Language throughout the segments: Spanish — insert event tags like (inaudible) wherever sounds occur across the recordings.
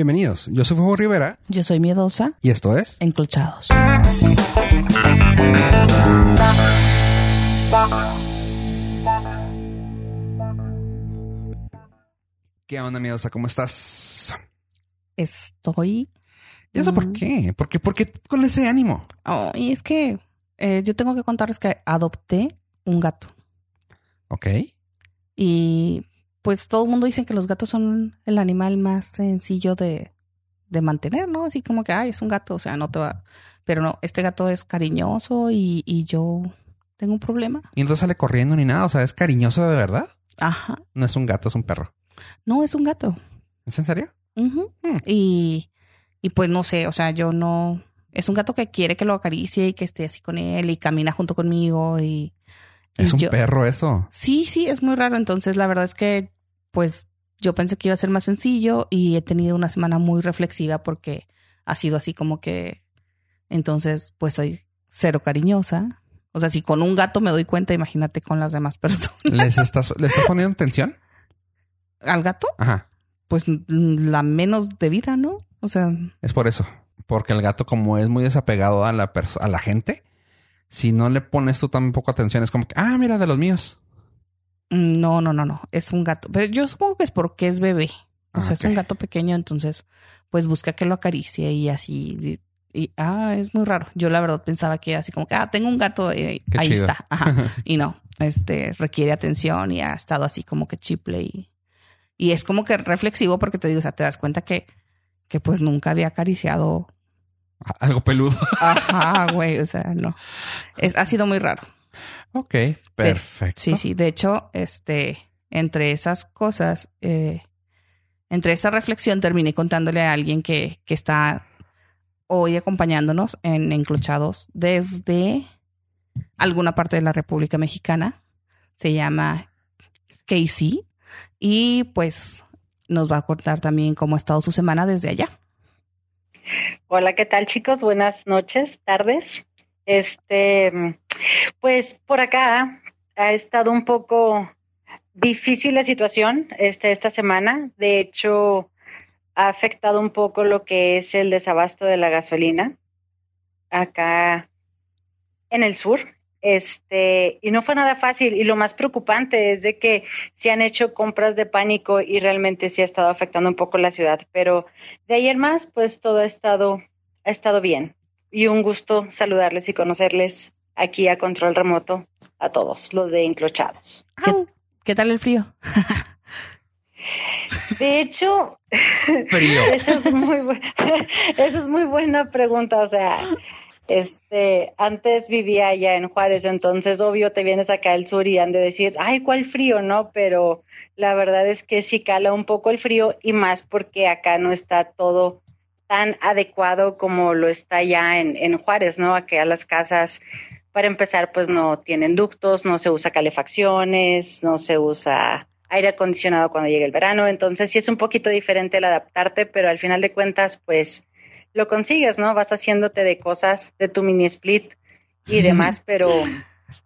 Bienvenidos, yo soy Fuego Rivera Yo soy miedosa. y esto es... Enclochados. ¿Qué onda, miedosa? ¿Cómo estás? Estoy. ¿Y eso por Mm. qué? ¿Por qué, por qué con ese ánimo? Oh, y es que eh, yo tengo que contarles que adopté un gato. Ok. Y pues todo el mundo dice que los gatos son el animal más sencillo de, de mantener, ¿no? Así como que, ay, es un gato, o sea, no te va. Pero no, este gato es cariñoso y, y yo tengo un problema. Y entonces sale corriendo ni nada. O sea, ¿es cariñoso de verdad? Ajá. No es un gato, es un perro. No, es un gato. ¿Es en serio? Hmm. Y, y pues no sé, o sea, yo no. Es un gato que quiere que lo acaricie y que esté así con él y camina junto conmigo y. y Es un yo- perro eso. Sí, sí, es muy raro. Entonces, la verdad es que, pues, yo pensé que iba a ser más sencillo y he tenido una semana muy reflexiva porque ha sido así como que. Entonces, pues soy cero cariñosa. O sea, si con un gato me doy cuenta, imagínate con las demás (laughs) personas. ¿Les estás, ¿Le estás poniendo atención? Al gato, Ajá. pues mm, la menos debida, ¿no? O sea, Es por eso. Porque el gato, como es muy desapegado a la, a la gente, si no le pones tú tampoco atención, es como que, ah, mira, de los míos. Mm, No, no, no, no. Es un gato. Pero yo supongo que es porque es bebé. O Ah, sea, es un gato pequeño, entonces, pues busca que lo acaricie y así. Y, y- ah, es muy raro. Yo la verdad pensaba que así como que, ah, tengo un gato, eh, ahí chido. está. Ajá. (laughs) Y no, este requiere atención y ha estado así como que chiple y, y es como que reflexivo porque te digo, o sea, te das cuenta que, que pues nunca había acariciado. Algo peludo. Ajá, (laughs) güey. O sea, no. Es, ha sido muy raro. Ok, perfecto. Sí, sí. De hecho, este, entre esas cosas, eh, entre esa reflexión, terminé contándole a alguien que, que está hoy acompañándonos en Enclochados desde alguna parte de la República Mexicana. Se llama Casey. Y pues nos va a contar también cómo ha estado su semana desde allá. Hola, ¿qué tal chicos? Buenas noches, tardes. Este, pues por acá ha estado un poco difícil la situación este, esta semana. De hecho, ha afectado un poco lo que es el desabasto de la gasolina acá en el sur. Este, y no fue nada fácil. Y lo más preocupante es de que se han hecho compras de pánico y realmente sí ha estado afectando un poco la ciudad. Pero de ayer más, pues todo ha estado, ha estado bien. Y un gusto saludarles y conocerles aquí a control remoto a todos los de Enclochados. ¿Qué, qué tal el frío? (laughs) De hecho, (laughs) Frío. eso es muy bu- (laughs) eso es muy buena pregunta. O sea, este, antes vivía allá en Juárez, entonces obvio te vienes acá al sur y han de decir, ay, cuál frío, ¿no? Pero la verdad es que sí cala un poco el frío y más porque acá no está todo tan adecuado como lo está ya en, en Juárez, ¿no? Acá las casas, para empezar, pues no tienen ductos, no se usa calefacciones, no se usa aire acondicionado cuando llega el verano, entonces sí es un poquito diferente el adaptarte, pero al final de cuentas, pues lo consigues, ¿no? Vas haciéndote de cosas de tu mini split y demás, pero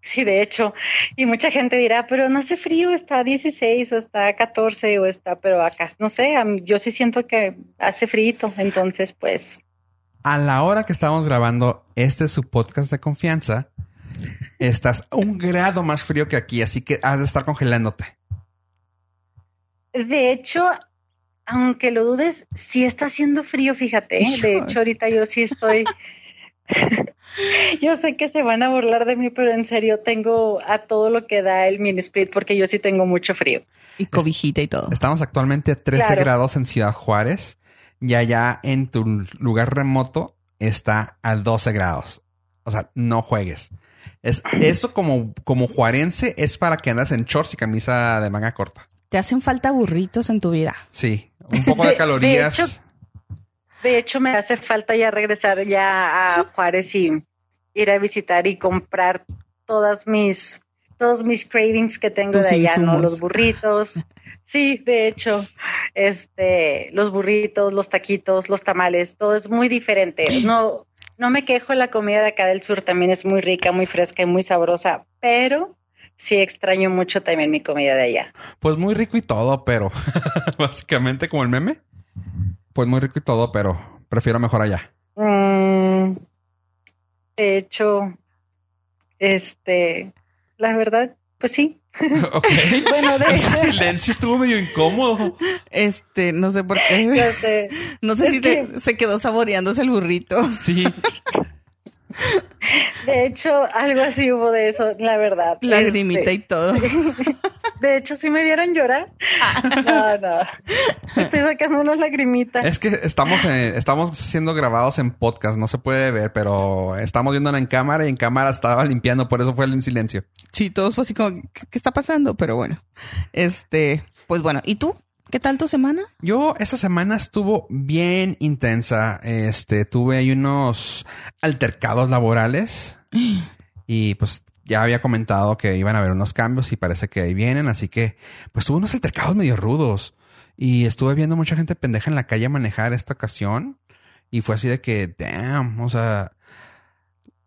sí, de hecho, y mucha gente dirá, pero no hace frío, está a 16 o está a 14 o está, pero acá, no sé, yo sí siento que hace frío, entonces pues A la hora que estamos grabando este es su podcast de confianza, estás un grado más frío que aquí, así que has de estar congelándote. De hecho, aunque lo dudes, sí está haciendo frío, fíjate. ¿eh? De hecho, ahorita yo sí estoy. (laughs) yo sé que se van a burlar de mí, pero en serio tengo a todo lo que da el mini split porque yo sí tengo mucho frío. Y cobijita y todo. Estamos actualmente a 13 Claro. grados en Ciudad Juárez y allá en tu lugar remoto está a 12 grados. O sea, no juegues. Es, (clears throat) eso como, como juarense es para que andas en shorts y camisa de manga corta. ¿Te hacen falta burritos en tu vida? Sí, un poco de De- (laughs) de calorías. hecho- De hecho, me hace falta ya regresar ya a Juárez y ir a visitar y comprar todas mis todos mis cravings que tengo de allá, ¿no? Los burritos. (laughs) Sí, de hecho, este, los burritos, los taquitos, los tamales, todo es muy diferente. No, no me quejo, la comida de acá del sur también es muy rica, muy fresca y muy sabrosa, pero sí extraño mucho también mi comida de allá. Pues muy rico y todo, pero (laughs) básicamente como el meme. pues muy rico y todo, pero prefiero mejor allá. Mm, de hecho, este, la verdad, pues sí. (laughs) ok. (laughs) Bueno, de Ese silencio estuvo medio incómodo. Este, no sé por qué. Sé. (laughs) No sé Es si te- se quedó saboreándose el burrito. Sí. De hecho, algo así hubo de eso, la verdad. Lagrimita Este, y todo. De hecho, sí me dieron llorar. No, no. Estoy sacando unas lagrimitas. Es que estamos en- estamos siendo grabados en podcast, no se puede ver, pero estamos viéndola en cámara y en cámara estaba limpiando, por eso fue el silencio. Sí, todos fue así como, ¿qué, qué está pasando? Pero bueno, este, pues bueno, ¿y tú? ¿Qué tal tu semana? Yo esta semana estuvo bien intensa. Este, tuve ahí unos altercados laborales (gasps) y pues ya había comentado que iban a haber unos cambios y parece que ahí vienen, así que pues tuve unos altercados medio rudos y estuve viendo mucha gente pendeja en la calle manejar esta ocasión y fue así de que, damn, o sea,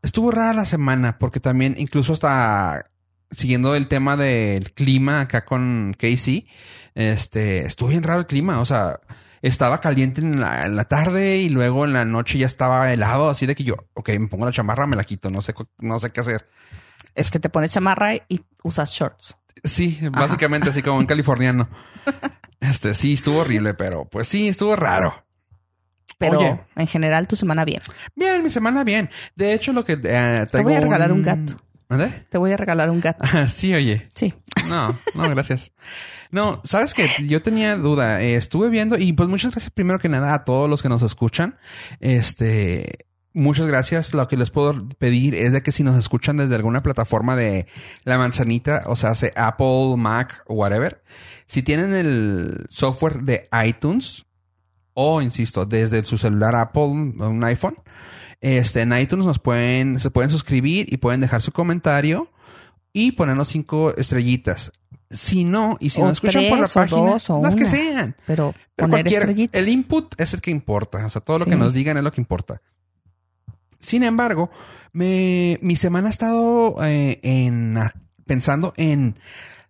estuvo rara la semana porque también incluso hasta siguiendo el tema del clima acá con Casey, este, estuvo bien raro el clima, o sea, estaba caliente en la, en la tarde y luego en la noche ya estaba helado, así de que yo, ok, me pongo la chamarra, me la quito, no sé, no sé qué hacer. Es que te pones chamarra y usas shorts. Sí, básicamente así como en californiano. (laughs) Este, sí, estuvo horrible, pero pues sí, estuvo raro. Pero Oye. en general tu semana bien. Bien, mi semana bien. De hecho, lo que eh, Te voy a regalar un gato. ¿Dónde? Te voy a regalar un gato. (laughs) sí, oye. Sí. No, no, gracias. No, sabes que yo tenía duda. Eh, estuve viendo y pues muchas gracias primero que nada a todos los que nos escuchan. Este, muchas gracias. Lo que les puedo pedir es de que si nos escuchan desde alguna plataforma de la manzanita, o sea, hace Apple, Mac o whatever, si tienen el software de iTunes o, insisto, desde su celular Apple, un iPhone, este, en iTunes nos pueden, se pueden suscribir y pueden dejar su comentario y ponernos cinco estrellitas. Si no, y si O no escuchan por la página, las que sean. Pero, cualquier- el input es el que importa. O sea, todo lo Sí. que nos digan es lo que importa. Sin embargo, me, mi semana ha estado eh, en, ah, pensando en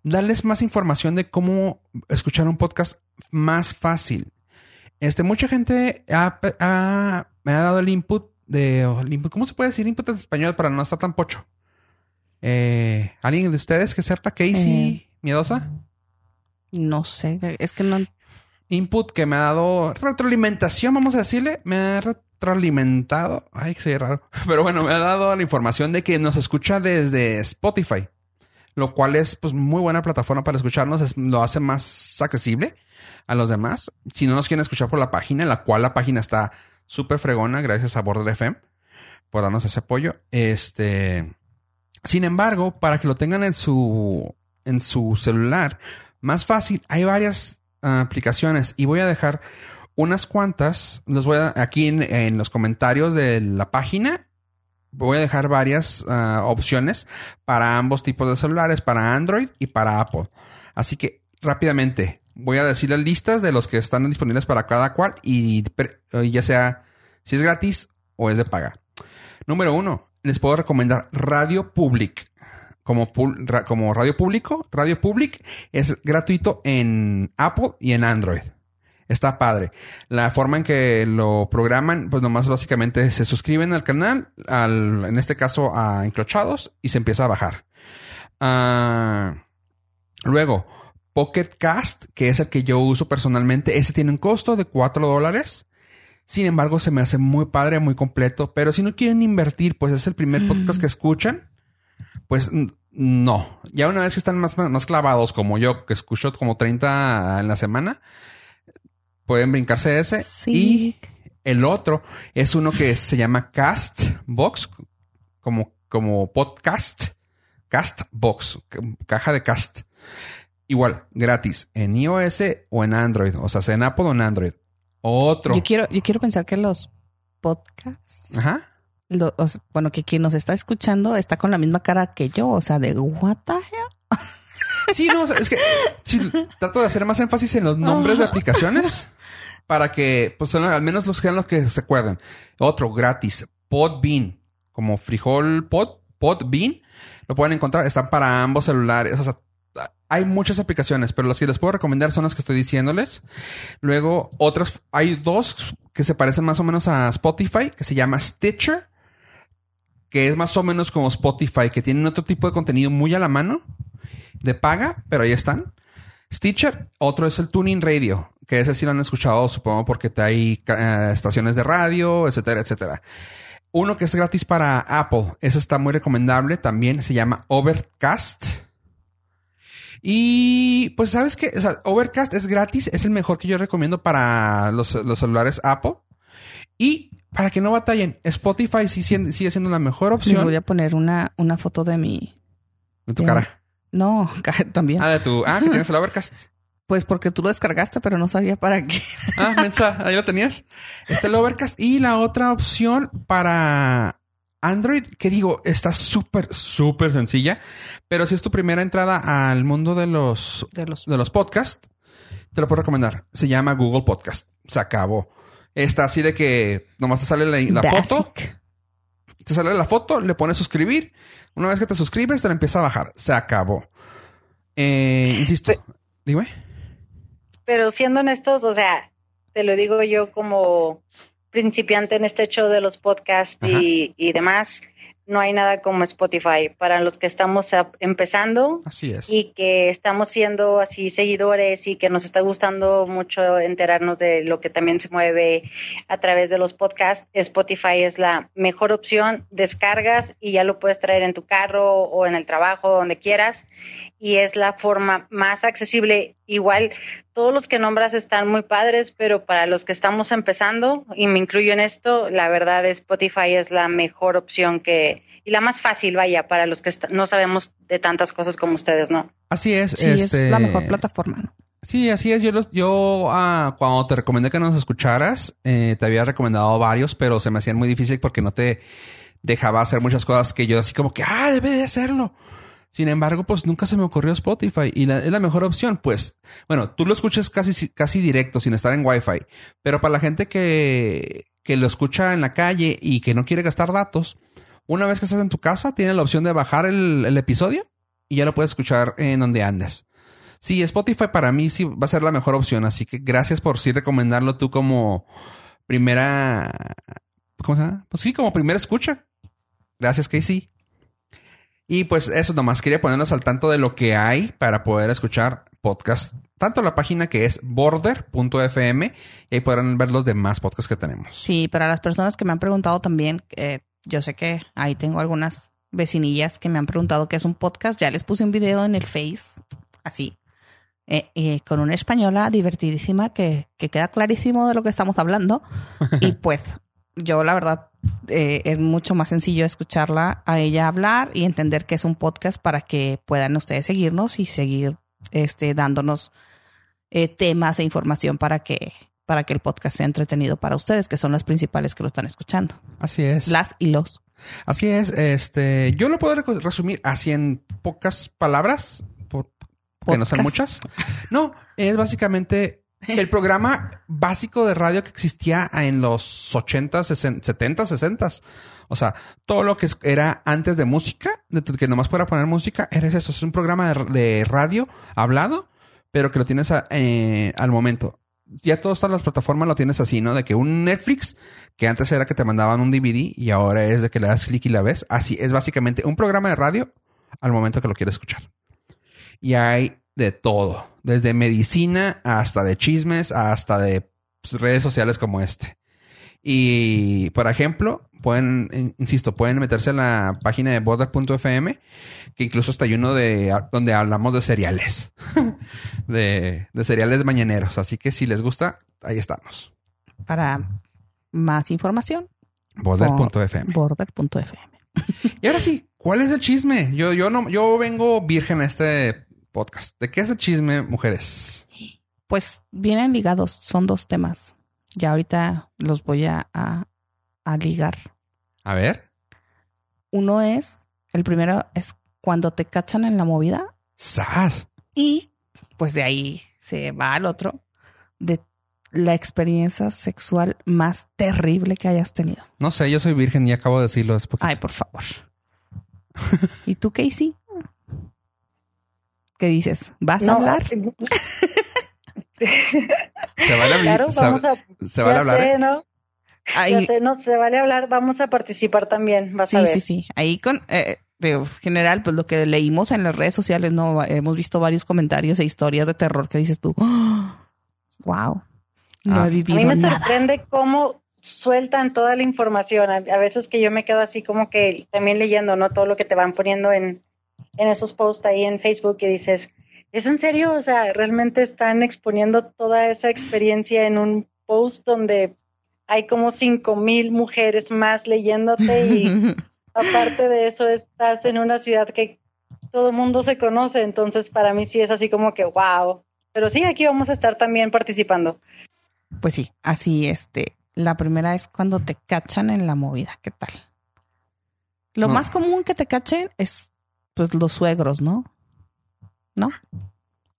darles más información de cómo escuchar un podcast más fácil. Este, mucha gente ha- ha- me ha dado el input de, o el input- ¿cómo se puede decir input en español para no estar tan pocho? Eh, ¿Alguien de ustedes que sepa Casey Eh. miedosa? No sé, es que no. input que me ha dado retroalimentación, vamos a decirle, me ha retroalimentado. Ay, oye raro. (laughs) Pero bueno, me ha dado la información de que nos escucha desde Spotify, lo cual es pues muy buena plataforma para escucharnos, es- lo hace más accesible a los demás. Si no nos quieren escuchar por la página, la cual la página está súper fregona, gracias a Border FM por darnos ese apoyo. Este, sin embargo, para que lo tengan en su en su celular, más fácil, hay varias ah, aplicaciones y voy a dejar unas cuantas. Los voy a aquí en, los comentarios de la página. Voy a dejar varias ah, opciones para ambos tipos de celulares, para Android y para Apple. Así que rápidamente voy a decir las listas de los que están disponibles para cada cual y eh, ya sea si es gratis o es de paga. Número uno, les puedo recomendar Radio Public como, como radio público. Radio Public es gratuito en Apple y en Android. Está padre. La forma en que lo programan, pues nomás básicamente se suscriben al canal, al, en este caso a Encrochados, y se empieza a bajar. Ah, luego, Pocket Cast, que es el que yo uso personalmente, ese tiene un costo de 4 dólares. Sin embargo, se me hace muy padre, muy completo. Pero si no quieren invertir, pues es el primer podcast que escuchan. Pues no. Ya una vez que están más, más, más clavados como yo, que escucho como 30 en la semana, pueden brincarse ese. Sí. Y el otro es uno que se llama Castbox, como, como podcast. Castbox, ca- caja de cast. Igual, gratis, en iOS o en Android. O sea, sea en Apple o en Android. Otro. Yo quiero, yo quiero pensar que los podcasts, Ajá. bueno, que quien nos está escuchando está con la misma cara que yo, o sea, de what the hell? (laughs) Sí, no, o sea, es que sí, trato de hacer más énfasis en los nombres de aplicaciones (laughs) para que, pues, al menos los sean los que se acuerdan. Otro, gratis, Podbean, como frijol pod, Podbean, lo pueden encontrar, están para ambos celulares, o sea, hay muchas aplicaciones, pero las que les puedo recomendar son las que estoy diciéndoles. Luego, otras, hay dos que se parecen más o menos a Spotify, que se llama Stitcher, que es más o menos como Spotify, que tienen otro tipo de contenido muy a la mano, de paga, pero ahí están. Stitcher, otro es el Tuning Radio, que ese sí lo han escuchado, supongo, porque hay eh, estaciones de radio, etcétera, etcétera. Uno que es gratis para Apple, ese está muy recomendable, también se llama Overcast. Y pues, ¿sabes qué? O sea, Overcast es gratis, es el mejor que yo recomiendo para los, celulares Apple. Y para que no batallen, Spotify sí, sigue siendo la mejor opción. Les voy a poner una, una foto de mi. De tu cara. No, (laughs) también. Ah, de tu. Ah, que tienes el Overcast. Pues porque tú lo descargaste, pero no sabía para qué. Ah, mensa, ahí lo tenías. Este el Overcast. Y la otra opción para Android, que digo, está súper, súper sencilla, pero si es tu primera entrada al mundo de los, de los, de los podcasts, te lo puedo recomendar. Se llama Google Podcast. Se acabó. Está así de que nomás te sale la, foto. Te sale la foto, le pones suscribir. Una vez que te suscribes, te la empieza a bajar. Se acabó. Eh, insisto. Dime. Pero siendo honestos, o sea, te lo digo yo como principiante en este show de los podcasts y, y, demás, no hay nada como Spotify para los que estamos empezando así es. y que estamos siendo así seguidores y que nos está gustando mucho enterarnos de lo que también se mueve a través de los podcasts. Spotify es la mejor opción, descargas y ya lo puedes traer en tu carro o en el trabajo, donde quieras y es la forma más accesible. Igual, todos los que nombras están muy padres, pero para los que estamos empezando, y me incluyo en esto, la verdad Spotify es la mejor opción que, y la más fácil, vaya, para los que no sabemos de tantas cosas como ustedes, ¿no? Así es. Sí, es la este, mejor plataforma, ¿no? Sí, así es. Yo, yo ah, cuando te recomendé que nos escucharas, eh, te había recomendado varios, pero se me hacían muy difícil porque no te dejaba hacer muchas cosas que yo así como que, ah, debe de hacerlo. Sin embargo, pues nunca se me ocurrió Spotify y es la mejor opción. Pues, bueno, tú lo escuchas casi, casi directo sin estar en Wi-Fi, pero para la gente que, que lo escucha en la calle y que no quiere gastar datos, una vez que estás en tu casa, tiene la opción de bajar el, el episodio y ya lo puedes escuchar en donde andes. Sí, Spotify para mí sí va a ser la mejor opción, así que gracias por sí recomendarlo tú como primera, ¿cómo se llama? Pues sí, como primera escucha. Gracias, Casey. Y pues eso nomás, quería ponernos al tanto de lo que hay para poder escuchar podcast. Tanto la página que es border.fm y ahí podrán ver los demás podcasts que tenemos. Sí, para las personas que me han preguntado también, eh, yo sé que ahí tengo algunas vecinillas que me han preguntado qué es un podcast. Ya les puse un video en el Face, así, eh, eh, con una española divertidísima que, que queda clarísimo de lo que estamos hablando. (laughs) y pues yo la verdad eh, es mucho más sencillo escucharla a ella hablar y entender que es un podcast para que puedan ustedes seguirnos y seguir este, dándonos eh, temas e información para que, para que el podcast sea entretenido para ustedes, que son las principales que lo están escuchando. Así es. Las y los. Así es. Este, yo lo puedo resumir así en pocas palabras, porque no son muchas. No, es básicamente (laughs) el programa básico de radio que existía en los 80, 70, 60. O sea, todo lo que era antes de música, que nomás pueda poner música, era eso. Es un programa de, radio hablado, pero que lo tienes eh, al momento. Ya todas las plataformas lo tienes así, ¿no? De que un Netflix, que antes era que te mandaban un DVD y ahora es de que le das clic y la ves. Así es básicamente un programa de radio al momento que lo quieres escuchar. Y hay de todo, desde medicina hasta de chismes, hasta de pues, redes sociales como este. Y, por ejemplo, pueden, insisto, pueden meterse en la página de border.fm, que incluso está hay uno de donde hablamos de cereales, (laughs) de, de cereales mañaneros. Así que si les gusta, ahí estamos. Para más información, border.fm. Border.fm. y ahora sí, ¿cuál es el chisme? Yo, yo no, yo vengo virgen a este podcast. ¿De qué es el chisme, mujeres? Pues vienen ligados, son dos temas. Ya ahorita los voy a, a, ligar. A ver. Uno es, el primero es cuando te cachan en la movida. ¡Sas! Y pues de ahí se va al otro, de la experiencia sexual más terrible que hayas tenido. No sé, yo soy virgen y acabo de decirlo. Ay, por favor. (laughs) ¿Y tú, Casey? ¿Qué dices? ¿Vas a hablar? (laughs) sí. Se vale hablar. Claro, se- vamos a. se vale ya hablar. sé, ¿eh? ¿no? Ahí, Ya sé, no se vale hablar. Vamos a participar también. Vas sí, a ver. sí, sí. Ahí con, eh, general, pues lo que leímos en las redes sociales, no, hemos visto varios comentarios e historias de terror que dices tú, (gasps) wow, no Ah. he A vivido mí me nada. sorprende cómo sueltan toda la información. A, a veces que yo me quedo así como que también leyendo, ¿no? Todo lo que te van poniendo en, en esos posts ahí en Facebook y dices, ¿es en serio? O sea, realmente están exponiendo toda esa experiencia en un post donde hay como cinco mil mujeres más leyéndote y (laughs) aparte de eso estás en una ciudad que todo el mundo se conoce. Entonces para mí sí es así como que, wow. Pero sí, aquí vamos a estar también participando. Pues sí, así este. La primera es cuando te cachan en la movida. ¿Qué tal? Lo No. más común que te cachen es pues los suegros, ¿no? ¿No?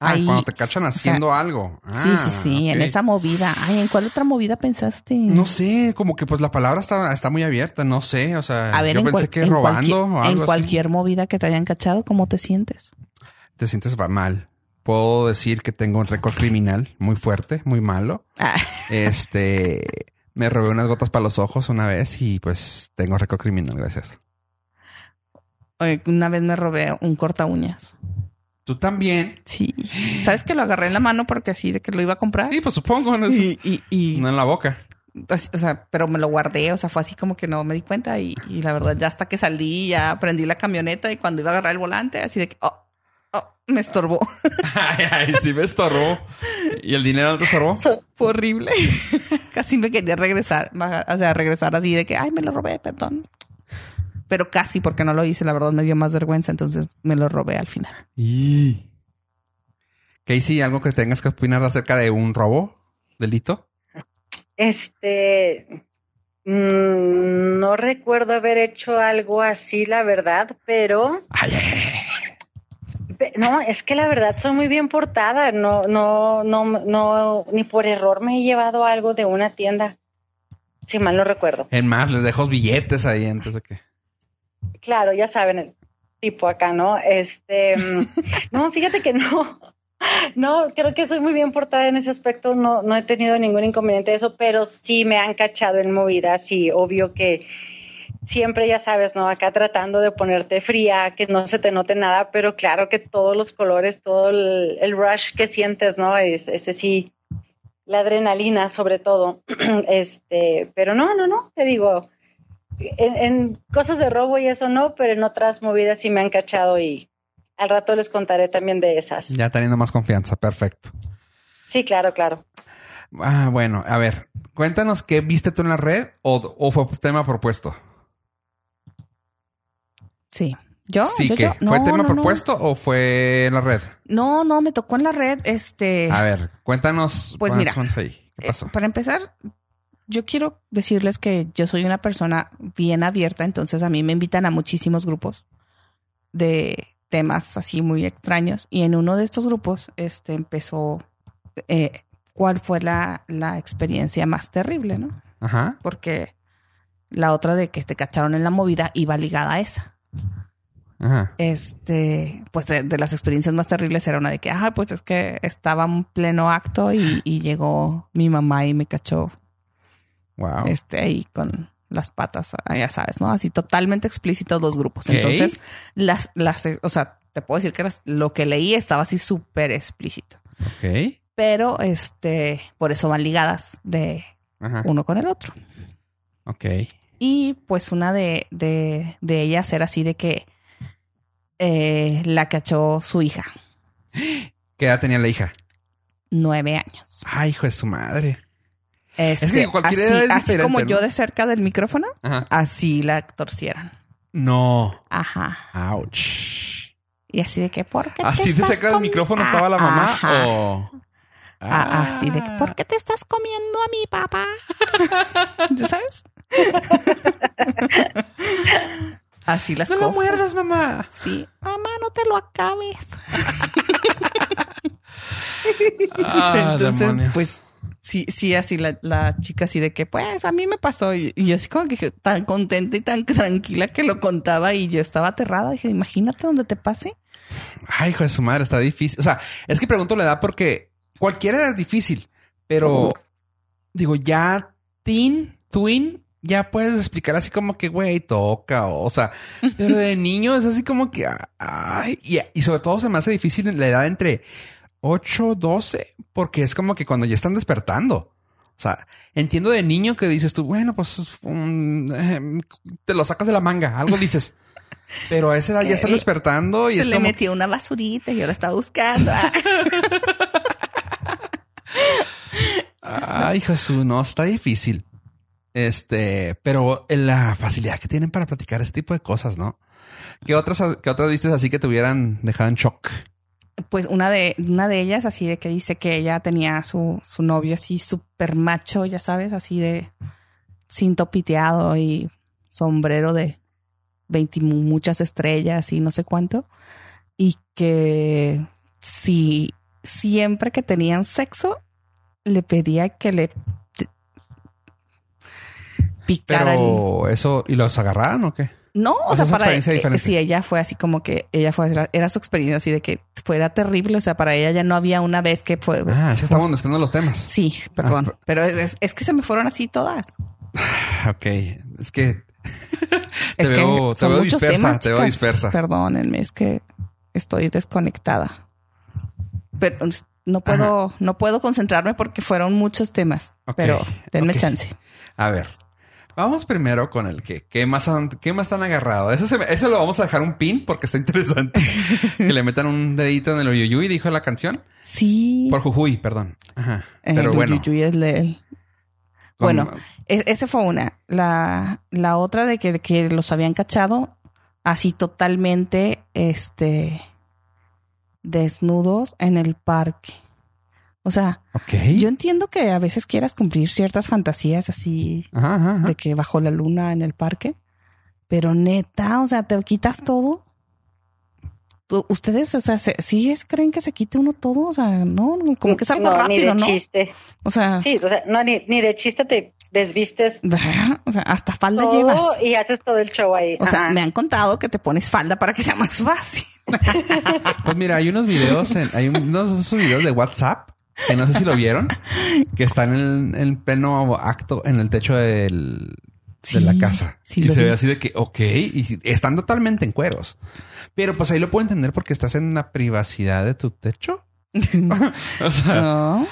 Ah, Ahí- cuando te cachan haciendo algo. sí, Ah, sí, sí, en esa movida. Ay, ¿en cuál otra movida pensaste? No sé, como que pues la palabra está, está muy abierta, no sé, o sea, A ver, yo en, pensé cual- que en robando o en algo así. cualquier movida que te hayan cachado, ¿cómo te sientes? Te sientes mal. Puedo decir que tengo un récord criminal muy fuerte, muy malo. Ah, Este, me robé unas gotas para los ojos una vez y pues tengo récord criminal, gracias. Oye, una vez me robé un corta uñas. Tú también. Sí. ¿Sabes que lo agarré en la mano porque así de que lo iba a comprar? Sí, pues supongo, no, Y, y, y- no en la boca. así, o sea, pero me lo guardé, o sea, fue así como que no me di cuenta y, y la verdad ya hasta que salí, ya prendí la camioneta y cuando iba a agarrar el volante, así de que, oh, oh, me estorbó. (laughs) Ay, ay, sí me estorbó. ¿Y el dinero no te estorbó? Fue horrible. (laughs) casi me quería regresar, bajar- o sea, regresar así de que, ay, me lo robé, perdón. Pero casi porque no lo hice, la verdad me dio más vergüenza, entonces me lo robé al final. Y... Casey, ¿algo que tengas que opinar acerca de un robo? ¿Delito? Este, mm, no recuerdo haber hecho algo así, la verdad, pero Ay, ay, ay. pe- no, es que la verdad soy muy bien portada. No, no, no, no, ni por error me he llevado algo de una tienda. Si mal no recuerdo. En más, les dejo billetes ahí antes de que... Claro, ya saben el tipo acá, ¿no? Este, mm, no, fíjate que no. (laughs) No, creo que soy muy bien portada en ese aspecto. No, no he tenido ningún inconveniente de eso, pero sí me han cachado en movidas y obvio que siempre ya sabes, ¿no? Acá tratando de ponerte fría, que no se te note nada, pero claro que todos los colores, todo el, rush que sientes, ¿no? Es, ese sí, la adrenalina sobre todo. (clears throat) Este, pero no, no, no, te digo, en, en cosas de robo y eso no, pero en otras movidas sí me han cachado y al rato les contaré también de esas. Ya teniendo más confianza, perfecto. Sí, claro, claro. Ah, bueno, a ver, cuéntanos qué viste tú en la red o, o fue tema propuesto. Sí. ¿Yo? sí, ¿Yo, ¿qué? yo? ¿Fue No, tema no, no. propuesto o fue en la red? No, no, me tocó en la red, este... A ver, cuéntanos. Pues mira, ahí. ¿Qué Eh, pasó? para empezar, yo quiero decirles que yo soy una persona bien abierta, entonces a mí me invitan a muchísimos grupos de temas así muy extraños. Y en uno de estos grupos, este empezó eh, cuál fue la, la experiencia más terrible, ¿no? Ajá. Porque la otra de que te cacharon en la movida iba ligada a esa. Ajá. Este, pues de, de las experiencias más terribles era una de que, ah, pues es que estaba en pleno acto y, y llegó mi mamá y me cachó Wow. este ahí con las patas, ah, ya sabes, ¿no? Así totalmente explícitos los grupos. Entonces, las, las, o sea, te puedo decir que las- lo que leí estaba así súper explícito. Ok. Pero, este, por eso van ligadas de Ajá. uno con el otro. Ok. Y pues una de, de, de ellas era así de que eh, la cachó su hija, (gasps) ¿Qué edad tenía la hija? nueve años. Ay, hijo de su madre. Este, que cualquier así, edad es así como ¿no? yo de cerca del micrófono, Ajá. así la torcieron. No. Ajá. Ouch. Y así de que, ¿por qué te ¿Así de cerca del micrófono Ah, estaba la mamá ajá. o...? Ah, así de que. ¿por qué te estás comiendo a mi papá? (laughs) ¿Ya sabes? así las ¡No lo cosas. muerdas, mamá! Sí. Mamá, no te lo acabes. (laughs) Ah, Entonces, demonios. pues, sí, sí, así la, la chica así de que, pues, a mí me pasó. Y, y yo así como que tan contenta y tan tranquila que lo contaba y yo estaba aterrada. Dije, imagínate donde te pase. Ay, hijo de su madre, está difícil. O sea, es que pregunto la edad porque cualquiera es difícil, pero digo, ya teen, twin, ya puedes explicar así como que, güey, toca, o, sea, pero de (laughs) niño es así como que, ay, y, y sobre todo se me hace difícil la edad entre 8, 12, porque es como que cuando ya están despertando. O sea, entiendo de niño que dices tú, bueno, pues em, te lo sacas de la manga, algo dices. (laughs) Pero a esa edad ya están despertando y se le metió una basurita y ahora está buscando. Ay, Jesús, no, está difícil. Este, pero la facilidad que tienen para platicar este tipo de cosas, ¿no? ¿Qué otras, qué otras viste así que te hubieran dejado en shock? Pues una de, una de ellas, así de que dice que ella tenía su, su novio así súper macho, ya sabes, así de cinto piteado y sombrero de 20 muchas estrellas y no sé cuánto. Y que si siempre que tenían sexo, le pedía que le picaran. Pero eso, ¿y los agarraron o qué? No, o, sea, para ella, eh, sí, ella fue así como que ella fue, era, su experiencia así de que fuera terrible. O sea, para ella ya no había una vez que fue. Ah, sí, estamos mezclando los temas. Sí, perdón. Ah, pero es, es, que se me fueron así todas. (sighs) Ok, es que (laughs) es te veo, que te veo dispersa, te veo dispersa. Perdónenme, es que estoy desconectada. Pero no puedo, no puedo concentrarme porque fueron muchos temas. pero denme chance. A ver, Vamos primero con el que qué más han, qué más están agarrado. Eso, eso lo vamos a dejar un pin porque está interesante. (laughs) que le metan un dedito en el Uyuyuy, dijo la canción. Sí. Por Jujuy, perdón. Ajá. Pero el bueno. Uyuyuy es el, bueno, esa fue una. La, la otra de que, que, los habían cachado así totalmente este desnudos en el parque. O sea, yo entiendo que a veces quieras cumplir ciertas fantasías así de que bajo la luna en el parque, pero neta, o sea, te quitas todo ustedes, o sea, ¿sí creen que se quite uno todo? O sea, no, como que es algo rápido, ni de chiste. O sea, sí, o sea, no, ni, de chiste te desvistes. O sea, hasta falda llevas. Y haces todo el show ahí. O sea, me han contado que te pones falda para que sea más fácil. pues mira, hay unos videos, en, hay unos videos de WhatsApp que no sé si lo vieron, que están en, en pleno acto en el techo del, de la casa. y se ve así de que, ok, y están totalmente en cueros. Pero pues ahí lo puedo entender porque estás en la privacidad de tu techo. (laughs) (laughs) o sea,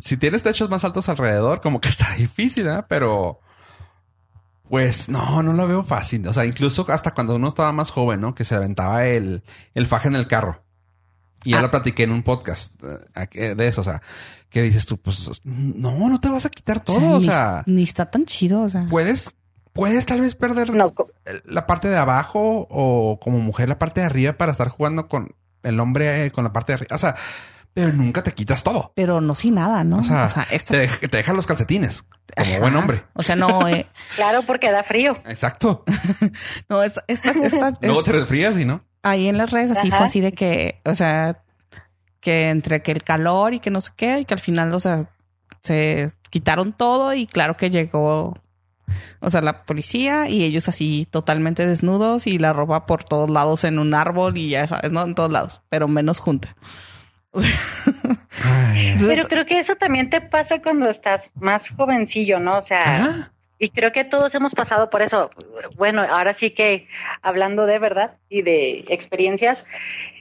si tienes techos más altos alrededor, como que está (laughs) difícil, ¿eh? Pero pues no, no lo veo fácil. O sea, incluso hasta cuando uno estaba más joven, ¿no? Que se aventaba el, el faje en el carro. Y ya ah. lo platiqué en un podcast eh, de eso. O sea, que dices tú, pues no, no te vas a quitar todo. O sea, ni, está tan chido. O sea, puedes, puedes tal vez perder la parte de abajo o como mujer la parte de arriba para estar jugando con el hombre eh, con la parte de arriba. O sea, pero nunca te quitas todo. Pero no sin nada, ¿no? O sea, te, te, dejan los calcetines como buen hombre. O sea, no. Eh... (laughs) claro, porque da frío. Exacto. (laughs) no, esta, esta, esta (laughs) Luego te resfrías y no. Ahí en las redes así fue así de que, o sea, que entre que el calor y que no sé qué, y que al final, o sea, se quitaron todo y claro que llegó, o sea, la policía y ellos así totalmente desnudos y la ropa por todos lados en un árbol y ya sabes, ¿no? En todos lados, pero menos junta. (laughs) pero creo que eso también te pasa cuando estás más jovencillo, ¿no? O sea, y creo que todos hemos pasado por eso. Bueno, ahora sí que hablando de verdad y de experiencias,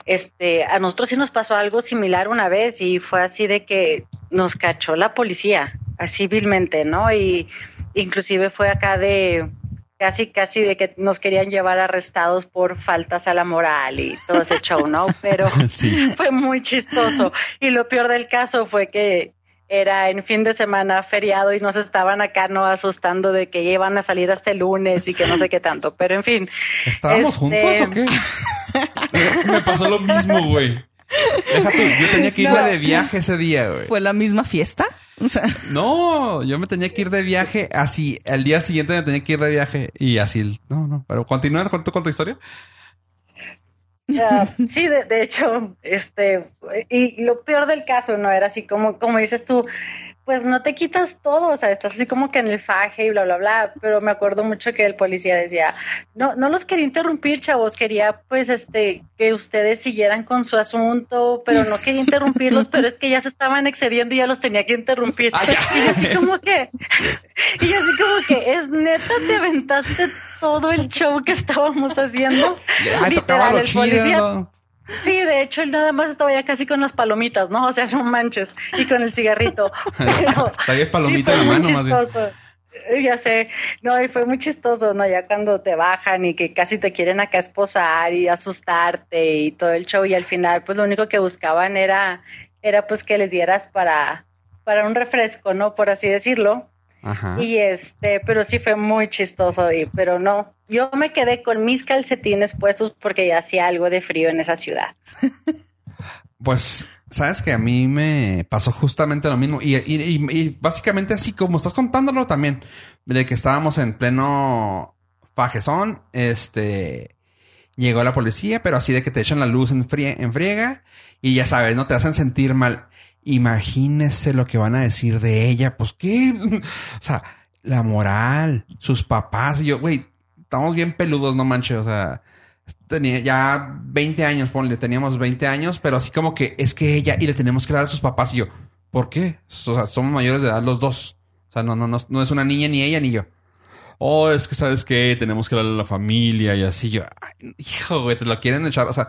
este, a nosotros sí nos pasó algo similar una vez y fue así de que nos cachó la policía, así vilmente, ¿no? Y inclusive fue acá de casi, casi de que nos querían llevar arrestados por faltas a la moral y todo ese show, ¿no? Pero (laughs) fue muy chistoso. Y lo peor del caso fue que era en fin de semana feriado y nos estaban acá no asustando de que iban a salir hasta el lunes y que no sé qué tanto, pero en fin. ¿Estábamos juntos o qué? (laughs) me pasó lo mismo, güey. Déjate, yo tenía que ir de viaje ese día, güey. ¿Fue la misma fiesta? No, yo me tenía que ir de viaje así. El día siguiente me tenía que ir de viaje y así. No, no. Pero continuar con tu, con tu historia (laughs) sí, de, hecho, este, y lo peor del caso, ¿no? Era así como, como dices tú, pues no te quitas todo, o sea, estás así como que en el faje y bla, bla, bla, pero me acuerdo mucho que el policía decía, no, no los quería interrumpir, chavos, quería pues este, que ustedes siguieran con su asunto, pero no quería interrumpirlos, pero es que ya se estaban excediendo y ya los tenía que interrumpir. Ah, y así como que, y así como que, es neta, te aventaste todo el show que estábamos haciendo. Tocaba lo chido. Sí, de hecho, él nada más estaba ya casi con las palomitas, ¿no? O sea, no manches. Y con el cigarrito. (laughs) Pero, Traía palomita en la mano, más bien. Ya sé, no, y fue muy chistoso, ¿no? Ya cuando te bajan y que casi te quieren acá esposar y asustarte y todo el show y al final pues lo único que buscaban era, era pues que les dieras para, para un refresco, ¿no? Por así decirlo. Ajá. Y este, pero sí fue muy chistoso, y, pero no, yo me quedé con mis calcetines puestos porque ya hacía algo de frío en esa ciudad. Pues, sabes que a mí me pasó justamente lo mismo. Y, y- y- y básicamente así como estás contándolo también, de que estábamos en pleno fajezón, este, llegó la policía, pero así de que te echan la luz en, frie- en friega y ya sabes, no te hacen sentir mal. Imagínese lo que van a decir de ella, pues qué, (laughs) o sea, la moral, sus papás, yo, güey, estamos bien peludos, no manches, o sea, tenía ya 20 años, ponle, teníamos 20 años, pero así como que es que ella y le tenemos que dar a sus papás y yo, ¿por qué? O sea, somos mayores de edad los dos. O sea, no, no, no, no es una niña ni ella ni yo. Oh, es que sabes qué, tenemos que darle a la familia y así yo, hijo, güey, te lo quieren echar, o sea,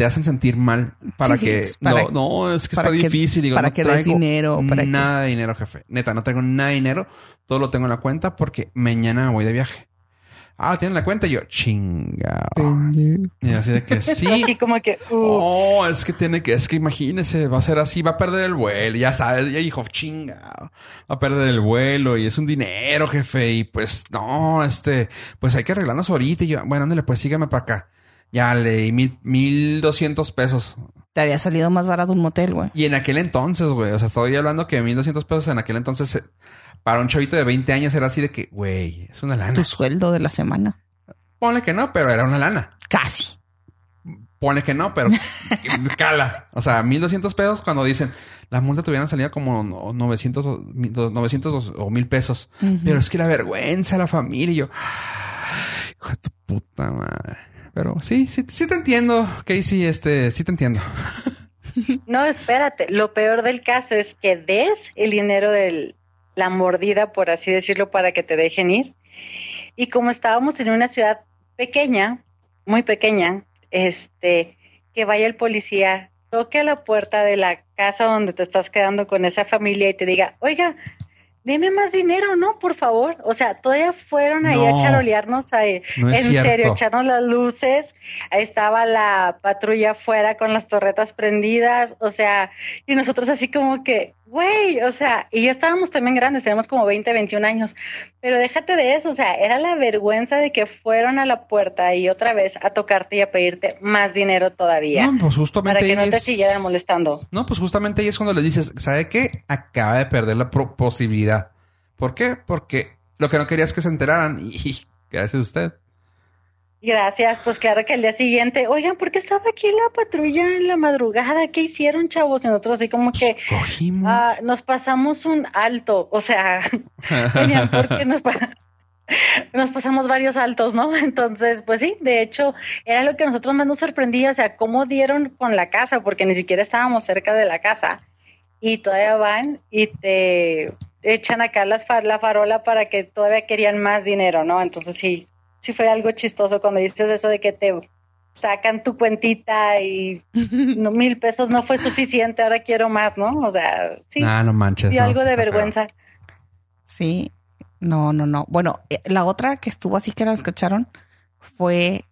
te hacen sentir mal para Sí, sí, que pues, para- no, no, es que está que- difícil, digo, para no que des dinero, para que- nada de dinero, jefe. Neta, no traigo nada de dinero, todo lo tengo en la cuenta porque mañana voy de viaje. Ah, ¿tienen la cuenta? Y yo, chinga. Y así de que (laughs) sí. Así como que, ups. Oh, es que tiene que, es que imagínese, va a ser así, va a perder el vuelo, ya sabes, ya dijo, chinga, va a perder el vuelo y es un dinero, jefe, y pues no, este, pues hay que arreglarnos ahorita y yo, bueno, ándale, pues sígame para acá. Ya leí mil, mil doscientos pesos. Te había salido más barato un motel, güey. Y en aquel entonces, güey, o sea, estoy hablando que mil doscientos pesos en aquel entonces, eh, para un chavito de 20 años era así de que, güey, es una lana. Tu sueldo de la semana. Ponle que no, pero era una lana. Casi. Pone que no, pero (laughs) cala. O sea, 1200 pesos cuando dicen la multa te hubieran salido como no- 900 o, mil- 900 o 1000 pesos. Pero es que la vergüenza, la familia y yo, hijo de tu puta madre. Pero sí, sí, sí te entiendo, Casey, este, sí te entiendo. No, espérate. Lo peor del caso es que des el dinero de la mordida, por así decirlo, para que te dejen ir. Y como estábamos en una ciudad pequeña, muy pequeña, este, que vaya el policía, toque a la puerta de la casa donde te estás quedando con esa familia y te diga, oiga, deme más dinero, ¿no? Por favor. O sea, todavía fueron ahí No. a charolearnos ahí. No es en serio, cierto. echarnos las luces. Ahí estaba la patrulla afuera con las torretas prendidas. O sea, y nosotros así como que, güey, o sea, y ya estábamos también grandes, tenemos como 20, 21 años. Pero déjate de eso, o sea, era la vergüenza de que fueron a la puerta y otra vez a tocarte y a pedirte más dinero todavía. No, pues justamente para que no te es- siguieran molestando. No, pues justamente ahí es cuando le dices, ¿sabe qué? Acaba de perder la posibilidad. ¿Por qué? Porque lo que no quería es que se enteraran. (laughs) Y ¿qué hace usted? Gracias, pues claro que al día siguiente, oigan, ¿por qué estaba aquí la patrulla en la madrugada? ¿Qué hicieron, chavos? Y nosotros así como que ah, nos pasamos un alto, o sea, (laughs) venían porque nos, pa- nos pasamos varios altos, ¿no? Entonces, pues sí, de hecho, era lo que a nosotros más nos sorprendía, o sea, cómo dieron con la casa, porque ni siquiera estábamos cerca de la casa. Y todavía van y te echan acá las far- la farola para que todavía querían más dinero, ¿no? Entonces sí, sí fue algo chistoso cuando dices eso de que te sacan tu cuentita y (laughs) no, mil pesos no fue suficiente, ahora quiero más, ¿no? O sea, sí, Ah, no manches. y no, algo de feo. vergüenza. Sí. No, no, no. Bueno, eh, la otra que estuvo así que la escucharon fue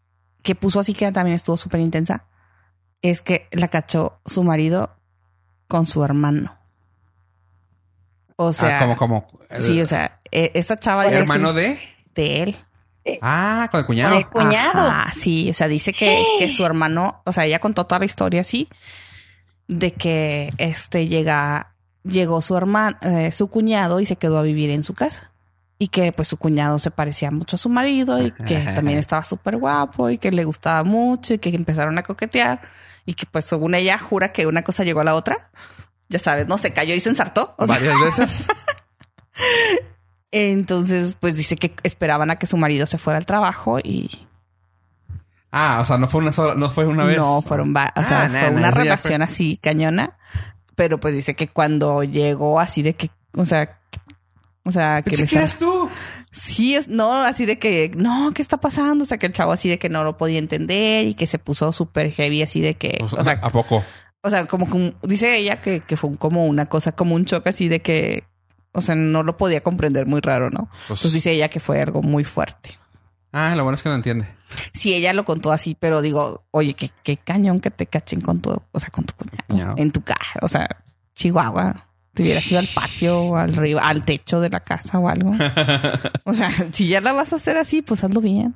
que puso así que también estuvo súper intensa. Es que la cachó su marido con su hermano. O sea, ah, como, como. el- sí, o sea, eh, esta chava ¿El hermano de. de él. Ah, con el cuñado. Con el cuñado. Ajá, sí, o sea, dice que, que su hermano, o sea, ella contó toda la historia así, de que este llega, llegó su hermano, eh, su cuñado y se quedó a vivir en su casa. Y que pues su cuñado se parecía mucho a su marido y que (laughs) también estaba súper guapo y que le gustaba mucho y que empezaron a coquetear y que pues según ella jura que una cosa llegó a la otra ya sabes, no se cayó y se ensartó. O sea, Varias veces. (laughs) entonces, pues dice que esperaban a que su marido se fuera al trabajo y Ah, o sea, no fue una sola, no fue una vez. no fueron, va- o sea, Ah, fue nah, nah, una relación así cañona. Pero pues dice que cuando llegó así de que, o sea, o sea, que les eras tú. Sí, es, no, así de que, no, ¿qué está pasando? O sea, que el chavo así de que no lo podía entender y que se puso súper heavy, así de que, Pues, o sea, ¿A poco? o sea, como, como- dice ella que, que fue como una cosa, como un choque así de que, o sea, no lo podía comprender muy raro, ¿no? Pues- Pues dice ella que fue algo muy fuerte. Ah, lo bueno es que no entiende. Sí, ella lo contó así, pero digo, oye, qué, qué cañón que te cachen con tu, o sea, con tu cuñado, Cuñado. en tu casa, o sea, Chihuahua. Te hubieras ido al patio, al río, al techo de la casa o algo. (laughs) O sea, si ya la vas a hacer así, pues hazlo bien.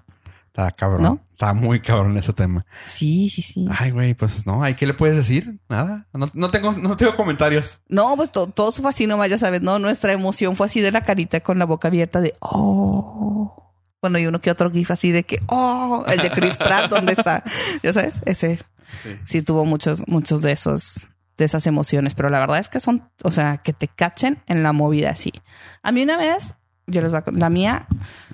Está cabrón. ¿No? Está muy cabrón ese tema. Sí, sí, sí. Ay, güey, pues no, ¿ay qué le puedes decir? Nada. No, no tengo, no tengo comentarios. No, pues to- todo fue así nomás, ya sabes, ¿no? Nuestra emoción fue así de la carita con la boca abierta de, oh. Bueno, y uno que otro gif así de que, oh, el de Chris Pratt, ¿dónde está? Ya sabes, ese Sí. sí tuvo muchos, muchos de esos, de esas emociones, pero la verdad es que son, o sea, que te cachen en la movida así. A mí una vez, yo les voy a, la mía,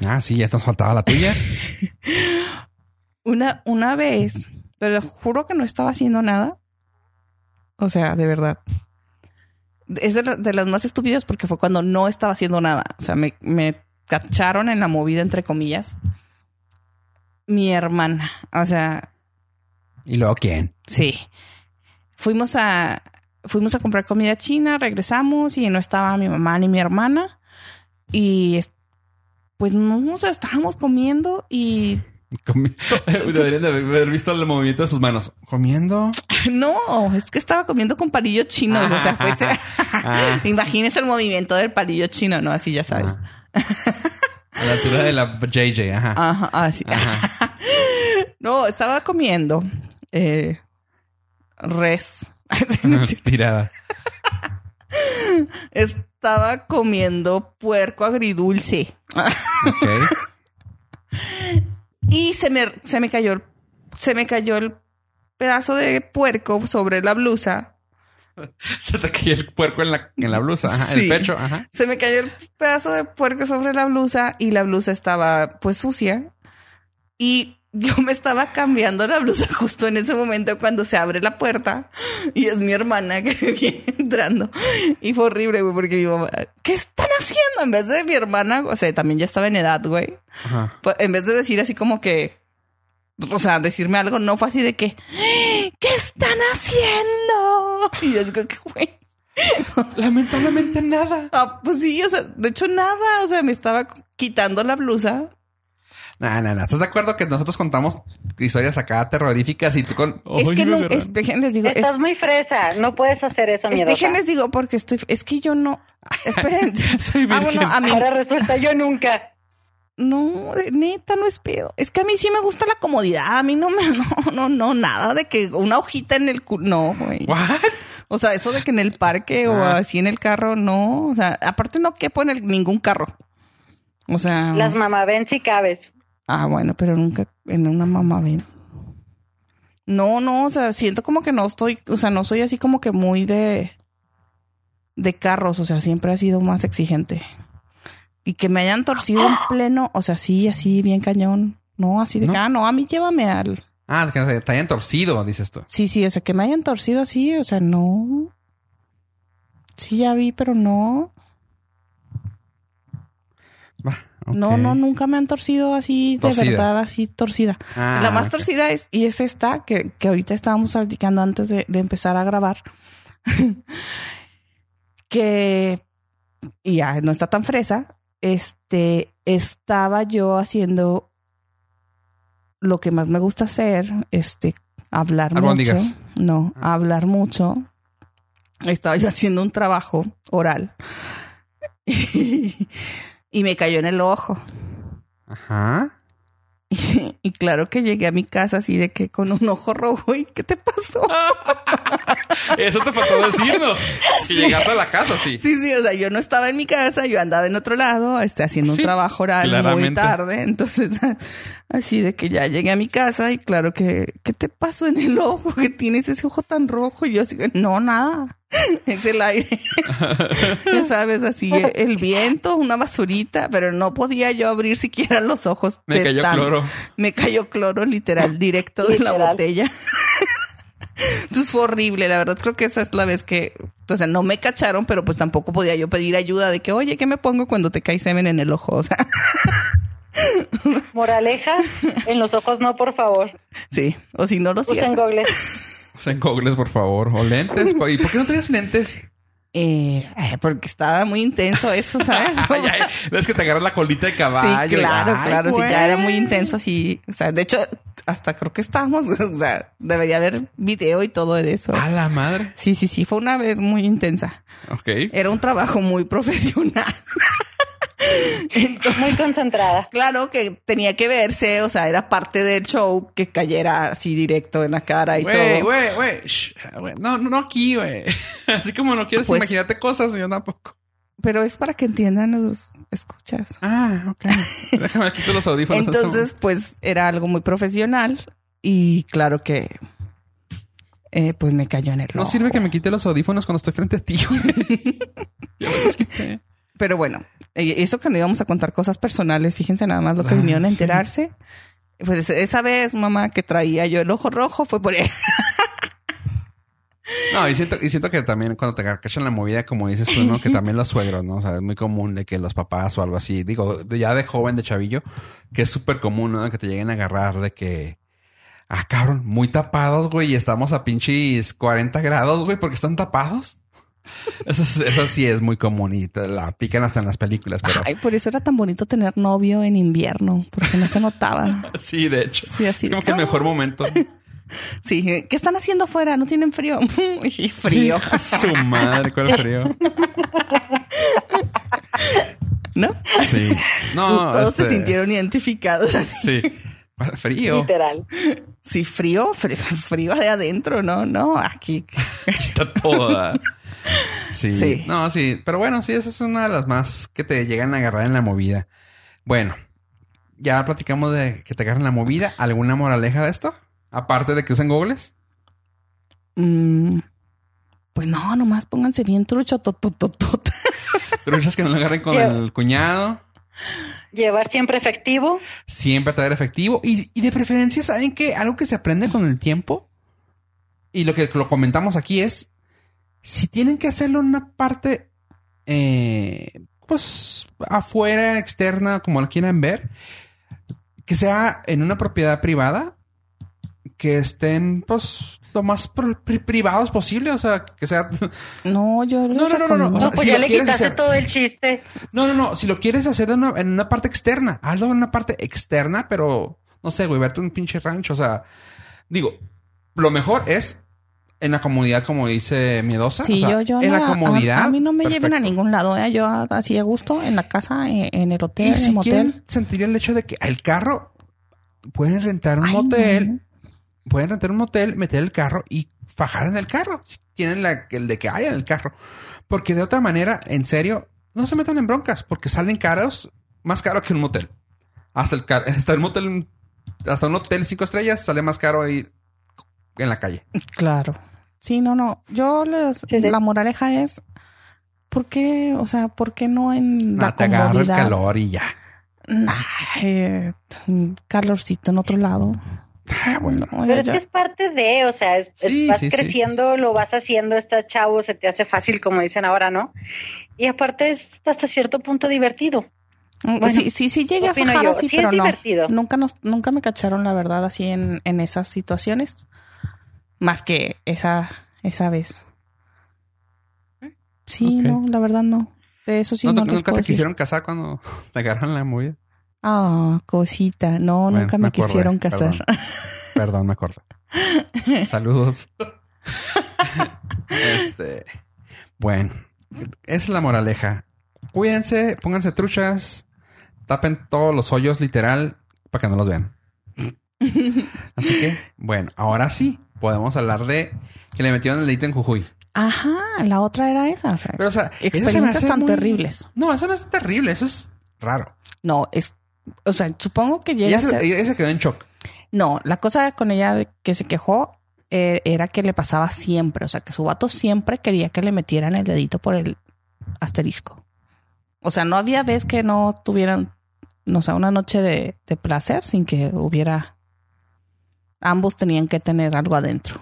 Ah, sí, ya nos faltaba la tuya. (laughs) una, una vez, pero juro que no estaba haciendo nada. O sea, de verdad. Es de, la- de las más estúpidas porque fue cuando no estaba haciendo nada. O sea, me, me cacharon en la movida, entre comillas. Mi hermana. O sea, ¿Y luego quién? sí. Fuimos a, fuimos a comprar comida china, regresamos y no estaba mi mamá ni mi hermana. Y es- pues no, o sea, estábamos comiendo y (laughs) Comi- (laughs) Deberían de haber visto el movimiento de sus manos. ¿Comiendo? (laughs) No, es que estaba comiendo con palillos chinos. O sea, fue ese- Ah. Imagínese el movimiento del palillo chino, ¿no? Así ya sabes. A la altura de la JJ, ajá. Ajá, así. Ajá. No, estaba comiendo eh, res. Tirada. Estaba comiendo puerco agridulce. (laughs) Y se me, se me cayó el, se me cayó el pedazo de puerco sobre la blusa. Se te cayó el puerco en la, en la blusa, ajá, Sí. el pecho, ajá. Se me cayó el pedazo de puerco sobre la blusa y la blusa estaba pues sucia. Y yo me estaba cambiando la blusa justo en ese momento cuando se abre la puerta y es mi hermana que (laughs) viene entrando. Y fue horrible, güey, porque mi mamá, ¿qué están haciendo? En vez de mi hermana, o sea, también ya estaba en edad, güey. Ajá. Pues, en vez de decir así como que, o sea, decirme algo, no fue así de que, ¿qué están haciendo? (laughs) Y yo digo que, güey. Lamentablemente nada. Ah, pues sí, o sea, de hecho nada, o sea, me estaba quitando la blusa. Nah, nah, nah. ¿Estás de acuerdo que nosotros contamos historias acá terroríficas y tú con... es que no, es, déjenles digo, es, Estás muy fresa, no puedes hacer eso, es- miedosa. déjenles digo porque estoy, es que yo no, esperen. (laughs) Soy ah, bueno, a mí, Ahora resulta yo nunca. no, neta, no es pedo. Es que a mí sí me gusta la comodidad, a mí no me, (laughs) no, no, no, nada de que una hojita en el cu- no, güey. ¿What? O sea, eso de que en el parque o Ah. así en el carro, no, o sea, aparte no quepo en el- ningún carro. O sea, Las mamá ven si cabes. Ah, bueno, pero nunca en una mamá ven. No, no, o sea, siento como que no estoy, o sea, no soy así como que muy de de carros, o sea, siempre ha sido más exigente. Y que me hayan torcido en pleno, o sea, sí, así bien cañón. No, así de ¿No? ah, no, a mí llévame al. Ah, que te hayan torcido, dices tú. Sí, sí, o sea, que me hayan torcido así, o sea, no. Sí, ya vi, pero no. No, no, nunca me han torcido así, de verdad, así torcida. Ah, la más torcida es, y es esta, que, que ahorita estábamos platicando antes de, de empezar a grabar. (laughs) que, y ya no está tan fresa. Este, estaba yo haciendo lo que más me gusta hacer, este, hablar Albóndigas. mucho. No, Ah. hablar mucho. Estaba yo haciendo un trabajo oral. (laughs) y me cayó en el ojo. Ajá. (laughs) Y, claro que llegué a mi casa así de que con un ojo rojo. ¿Y qué te pasó? (laughs) Eso te faltó decirnos. (laughs) Si llegaste a la casa, sí. Sí, sí, o sea, yo no estaba en mi casa, yo andaba en otro lado, este, haciendo Sí, un trabajo oral muy tarde. Entonces, así de que ya llegué a mi casa y claro que, ¿qué te pasó en el ojo? que tienes ese ojo tan rojo? Y yo así, no, nada. (laughs) es el aire. (laughs) ya sabes, así el viento, una basurita, pero no podía yo abrir siquiera los ojos. Me cayó cloro. Me cayó cloro literal, directo de la botella. (laughs) Entonces fue horrible, la verdad creo que esa es la vez que, o sea, no me cacharon, pero pues tampoco podía yo pedir ayuda de que, oye, ¿qué me pongo cuando te cae semen en el ojo? O sea. Moraleja, en los ojos no, por favor. Sí, o si no los Usen gogles. Usen gogles, por favor. O lentes. ¿Y por qué no tenías lentes? Eh, porque estaba muy intenso eso, ¿sabes? (laughs) es que te agarras la colita de caballo. Sí, claro, claro. Sí, ya era muy intenso así. O sea, de hecho, hasta creo que estábamos, (laughs) o sea, debería haber video y todo de eso. A la madre. Sí, sí, sí. Fue una vez muy intensa. Ok. Era un trabajo muy (laughs) profesional. (laughs) Muy concentrada. Claro que tenía que verse, o sea, era parte del show que cayera así directo en la cara y todo. Güey, güey, no, no aquí, güey. (laughs) Así como no quieres pues imaginarte cosas, yo tampoco. Pero es para que entiendan los escuchas. Ah, ok. (laughs) Déjame quitar los audífonos. Entonces, pues era algo muy profesional y claro que eh, pues me cayó en el No sirve que me quite los audífonos cuando estoy frente a ti. Pero bueno, eh, eso que no íbamos a contar cosas personales, fíjense nada más lo que ah, vinieron a enterarse. Pues esa vez, mamá, que traía yo el ojo rojo fue por ahí. No, y siento, y siento que también cuando te cachan la movida, como dices tú, ¿no? Que también los suegros, ¿no? O sea, es muy común de que los papás o algo así, digo, ya de joven, de chavillo, que es súper común, ¿no? Que te lleguen a agarrar de que, ah, cabrón, muy tapados, güey, y estamos a pinches 40 grados, güey, porque están tapados. Eso, sí es muy común y te la pican hasta en las películas. Pero... Ay, por eso era tan bonito tener novio en invierno, porque no se notaba. (laughs) sí, de hecho. Sí, así. Es como que el mejor momento. (laughs) Sí, ¿qué están haciendo afuera? ¿No tienen frío? (laughs) frío. Su madre, ¿cuál frío? ¿No? Sí. No, Todos se este, sintieron identificados. Sí. Frío. Literal. Sí, frío, frío, de adentro, ¿no? No, aquí. Está toda. Sí. No, sí. Pero bueno, sí, esa es una de las más que te llegan a agarrar en la movida. Bueno, ya platicamos de que te agarran la movida. ¿Alguna moraleja de esto? Aparte de que usen googles. Mm, pues no, nomás pónganse bien trucho. Truchas que no lo agarren con (laughs) el cuñado. Llevar siempre efectivo. Siempre traer efectivo. Y, y de preferencia, ¿saben que Algo que se aprende con el tiempo. Y lo que lo comentamos aquí es si tienen que hacerlo en una parte, eh, pues afuera, externa, como lo quieran ver, que sea en una propiedad privada, que estén, pues, lo más privados posible, o sea, que sea... (laughs) No, yo no, no, no, no, no, pues ya le quitaste todo el chiste. No, no, no, si lo quieres hacer en una, en una parte externa, hazlo en una parte externa, pero, no sé, güey, verte un pinche rancho, o sea, digo, lo mejor es en la comodidad, como dice Miedosa. Sí, yo, yo. En la comodidad. A, mí no me lleven a ningún lado, ¿eh? Yo así a gusto, en la casa, eh, en, el hotel, en el motel. Sentiría el hecho de que el carro pueden rentar un motel, pueden rentar un motel, meter el carro y fajar en el carro. Si tienen la, el de que haya en el carro. Porque de otra manera, en serio, no se metan en broncas porque salen caros, más caro que un motel. Hasta el, (laughs) hasta el motel, hasta un hotel cinco estrellas sale más caro ahí en la calle. Claro. Sí, no, no. Yo les, la moraleja es, ¿por qué? O sea, ¿por qué no en la te agarra el calor y ya. Eh, calorcito en otro lado. Ah, bueno. Pero es que es parte de, o sea, es, vas creciendo, lo vas haciendo, estás chavo, se te hace fácil, como dicen ahora, ¿no? Y aparte es hasta cierto punto divertido. Mm, bueno, sí, sí, sí llegué a fajar así, pero no. Nunca nos, nunca me cacharon, la verdad, así en, en esas situaciones. Más que esa, esa vez. Sí, no, la verdad no. De eso sí no, ¿Nunca te quisieron casar cuando (laughs) te agarraron la movida? Ah, cosita. No, nunca me, quisieron casar. Perdón, me acuerdo. (laughs) Saludos. este. Bueno, es la moraleja. Cuídense, pónganse truchas, tapen todos los hoyos literal para que no los vean. (laughs) Así que, bueno, ahora sí, podemos hablar de que le metieron el delito en Jujuy. Ajá, la otra era esa. O sea, Pero, o sea experiencias tan terribles. No, eso no es terrible, eso es raro. No, es. O sea, supongo que llega. Ella, se, quedó en shock. No, la cosa con ella que se quejó eh, era que le pasaba siempre. O sea, que su vato siempre quería que le metieran el dedito por el asterisco. O sea, no había vez que no tuvieran, no sé, una noche de, de placer sin que hubiera. Ambos tenían que tener algo adentro.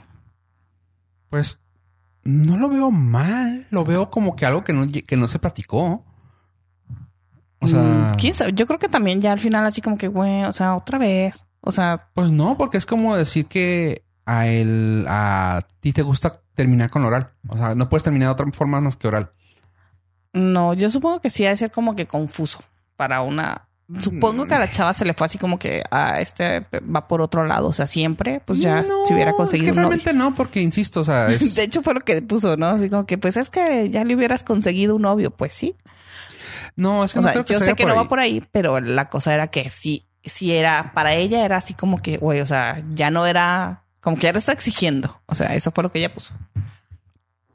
Pues no lo veo mal. Lo veo como que algo que no, que no se platicó. O sea. Mm, ¿Quién sabe? Yo creo que también ya al final, así como que, güey, o sea, otra vez. O sea, Pues no, porque es como decir que a él, a ti te gusta terminar con oral. O sea, no puedes terminar de otra forma más que oral. no, yo supongo que sí ha de ser como que confuso para una. Supongo que a la chava se le fue así como que a este va por otro lado. O sea, siempre, pues ya No, se hubiera conseguido Es que un novio. realmente no, porque insisto, o sea, (laughs) es... De hecho, fue lo que puso, ¿no? Así como que, pues es que ya le hubieras conseguido un novio. Pues sí. no, es que O no sea, creo que yo sé que no ahí. va por ahí, pero la cosa era que sí, sí era, para ella era así como que, güey, o sea, ya no era, como que ya lo está exigiendo. O sea, eso fue lo que ella puso.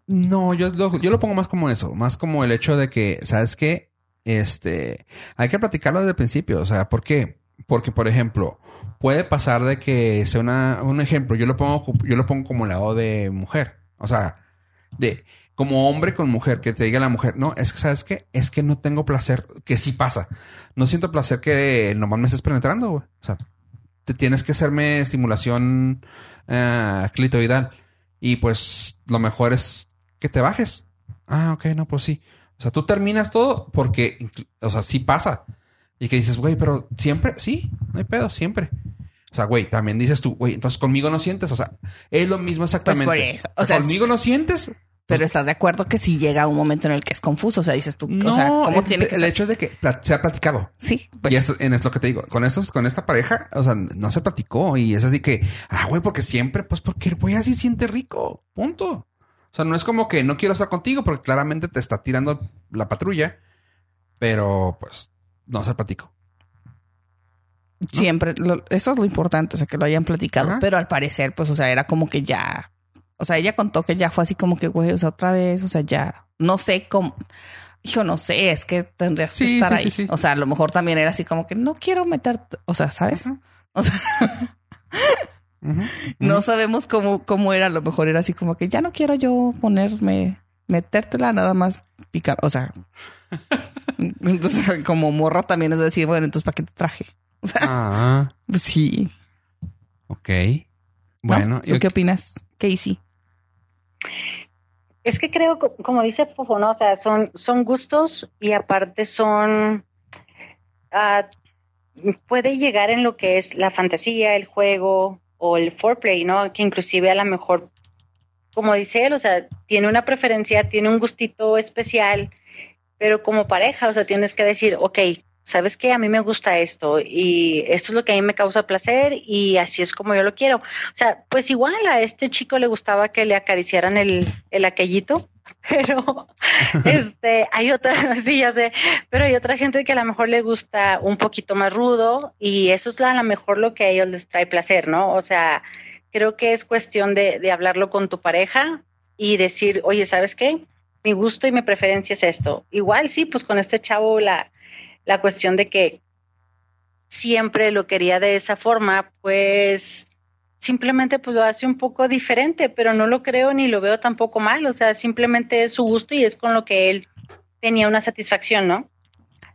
No, yo lo, yo lo pongo más como eso, más como el hecho de que, ¿sabes qué? Este, hay que platicarlo desde el principio, o sea, ¿por qué? Porque, por ejemplo, puede pasar de que sea una, un ejemplo, yo lo pongo, yo lo pongo como lado de mujer, o sea, de como hombre con mujer, que te diga la mujer, no, es que, ¿sabes qué? Es que no tengo placer, que sí pasa, no siento placer que nomás me estés penetrando, güey, o sea, te tienes que hacerme estimulación eh, clitoidal y pues lo mejor es que te bajes. Ah, ok, no, pues sí. O sea, tú terminas todo porque, o sea, sí pasa. Y que dices, güey, pero siempre, sí, no hay pedo, siempre. O sea, güey, también dices tú, güey, entonces conmigo no sientes. O sea, es lo mismo exactamente. Pues por eso. O sea, conmigo no sientes. Pero estás de acuerdo que si llega un momento en el que es confuso, o sea, dices tú, No, o sea, ¿cómo es- tiene que el ser? hecho es de que se ha platicado. Sí, pues y esto, en esto que te digo, con estos, con esta pareja, o sea, no se platicó. Y es así que, ah, güey, porque siempre, pues porque el güey así siente rico. Punto. O sea, no es como que no quiero estar contigo porque claramente te está tirando la patrulla. Pero, pues, no se platicó. siempre, lo- eso es lo importante, o sea, que lo hayan platicado. Ajá. Pero al parecer, pues, o sea, era como que ya, o sea, ella contó que ya fue así como que, güey, o sea, otra vez, o sea, ya, no sé cómo. Hijo, no sé, es que tendrías que estar sí, ahí. sí. O sea, a lo mejor también era así como que no quiero meter, o sea, ¿sabes? O sea, (laughs) No sabemos cómo, cómo era. A lo mejor era así como que ya no quiero yo ponerme, metértela nada más picar. O sea, (laughs) entonces como morra también es decir, bueno, entonces ¿para qué te traje? O sea, Ah, pues sí. ok. ¿no? Bueno, ¿tú yo- qué opinas, Casey? Es que creo, co- como dice Fofo, ¿no? O sea, son, son gustos y aparte son. ah, puede llegar en lo que es la fantasía, el juego o el foreplay, ¿no? Que inclusive a lo mejor, como dice él, o sea, tiene una preferencia, tiene un gustito especial, pero como pareja, o sea, tienes que decir, ok, ¿sabes qué? A mí me gusta esto y esto es lo que a mí me causa placer y así es como yo lo quiero. O sea, pues igual a este chico le gustaba que le acariciaran el, el aquellito, (laughs) pero este, hay otra, (laughs) sí, ya sé, pero hay otra gente que a lo mejor le gusta un poquito más rudo y eso es a lo mejor lo que a ellos les trae placer, ¿no? O sea, creo que es cuestión de, de hablarlo con tu pareja y decir, oye, ¿sabes qué? Mi gusto y mi preferencia es esto. Igual sí, pues con este chavo la, la cuestión de que siempre lo quería de esa forma, pues simplemente pues lo hace un poco diferente, pero no lo creo ni lo veo tampoco mal, o sea, simplemente es su gusto y es con lo que él tenía una satisfacción, ¿no?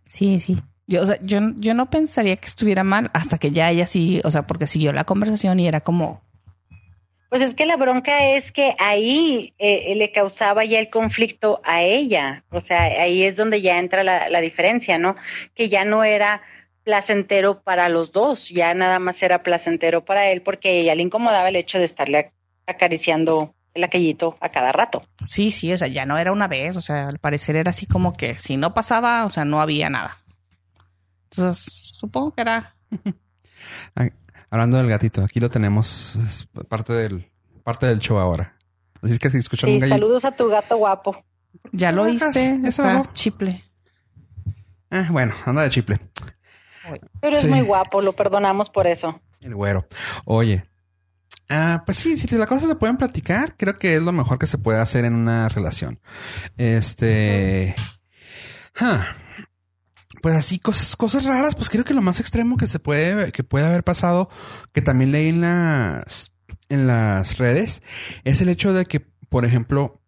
Sí, sí. Yo, o sea, yo, yo no pensaría que estuviera mal hasta que ya ella sí, o sea, porque siguió la conversación y era como, Pues es que la bronca es que ahí eh, le causaba ya el conflicto a ella, o sea, ahí es donde ya entra la, la diferencia, ¿no? Que ya no era placentero para los dos, ya nada más era placentero para él porque ya le incomodaba el hecho de estarle acariciando el aquellito a cada rato. sí, sí, o sea, ya no era una vez, o sea, al parecer era así como que si no pasaba, o sea, no había nada. Entonces, supongo que era (laughs) Hablando del gatito, aquí lo tenemos. Es parte del, parte del show ahora. Así es que si escuchan Sí, un gallito. saludos a tu gato guapo. ¿Ya lo oíste? Está chiple. Ah, bueno, anda de chiple. Pero es Sí. muy guapo, lo perdonamos por eso. El güero. Oye. Ah, pues sí, si las cosas se pueden platicar, creo que es lo mejor que se puede hacer en una relación. Este. ah, Pues así, cosas, cosas raras, pues creo que lo más extremo que se puede, que puede haber pasado, que también leí en las, en las redes es el hecho de que, por ejemplo,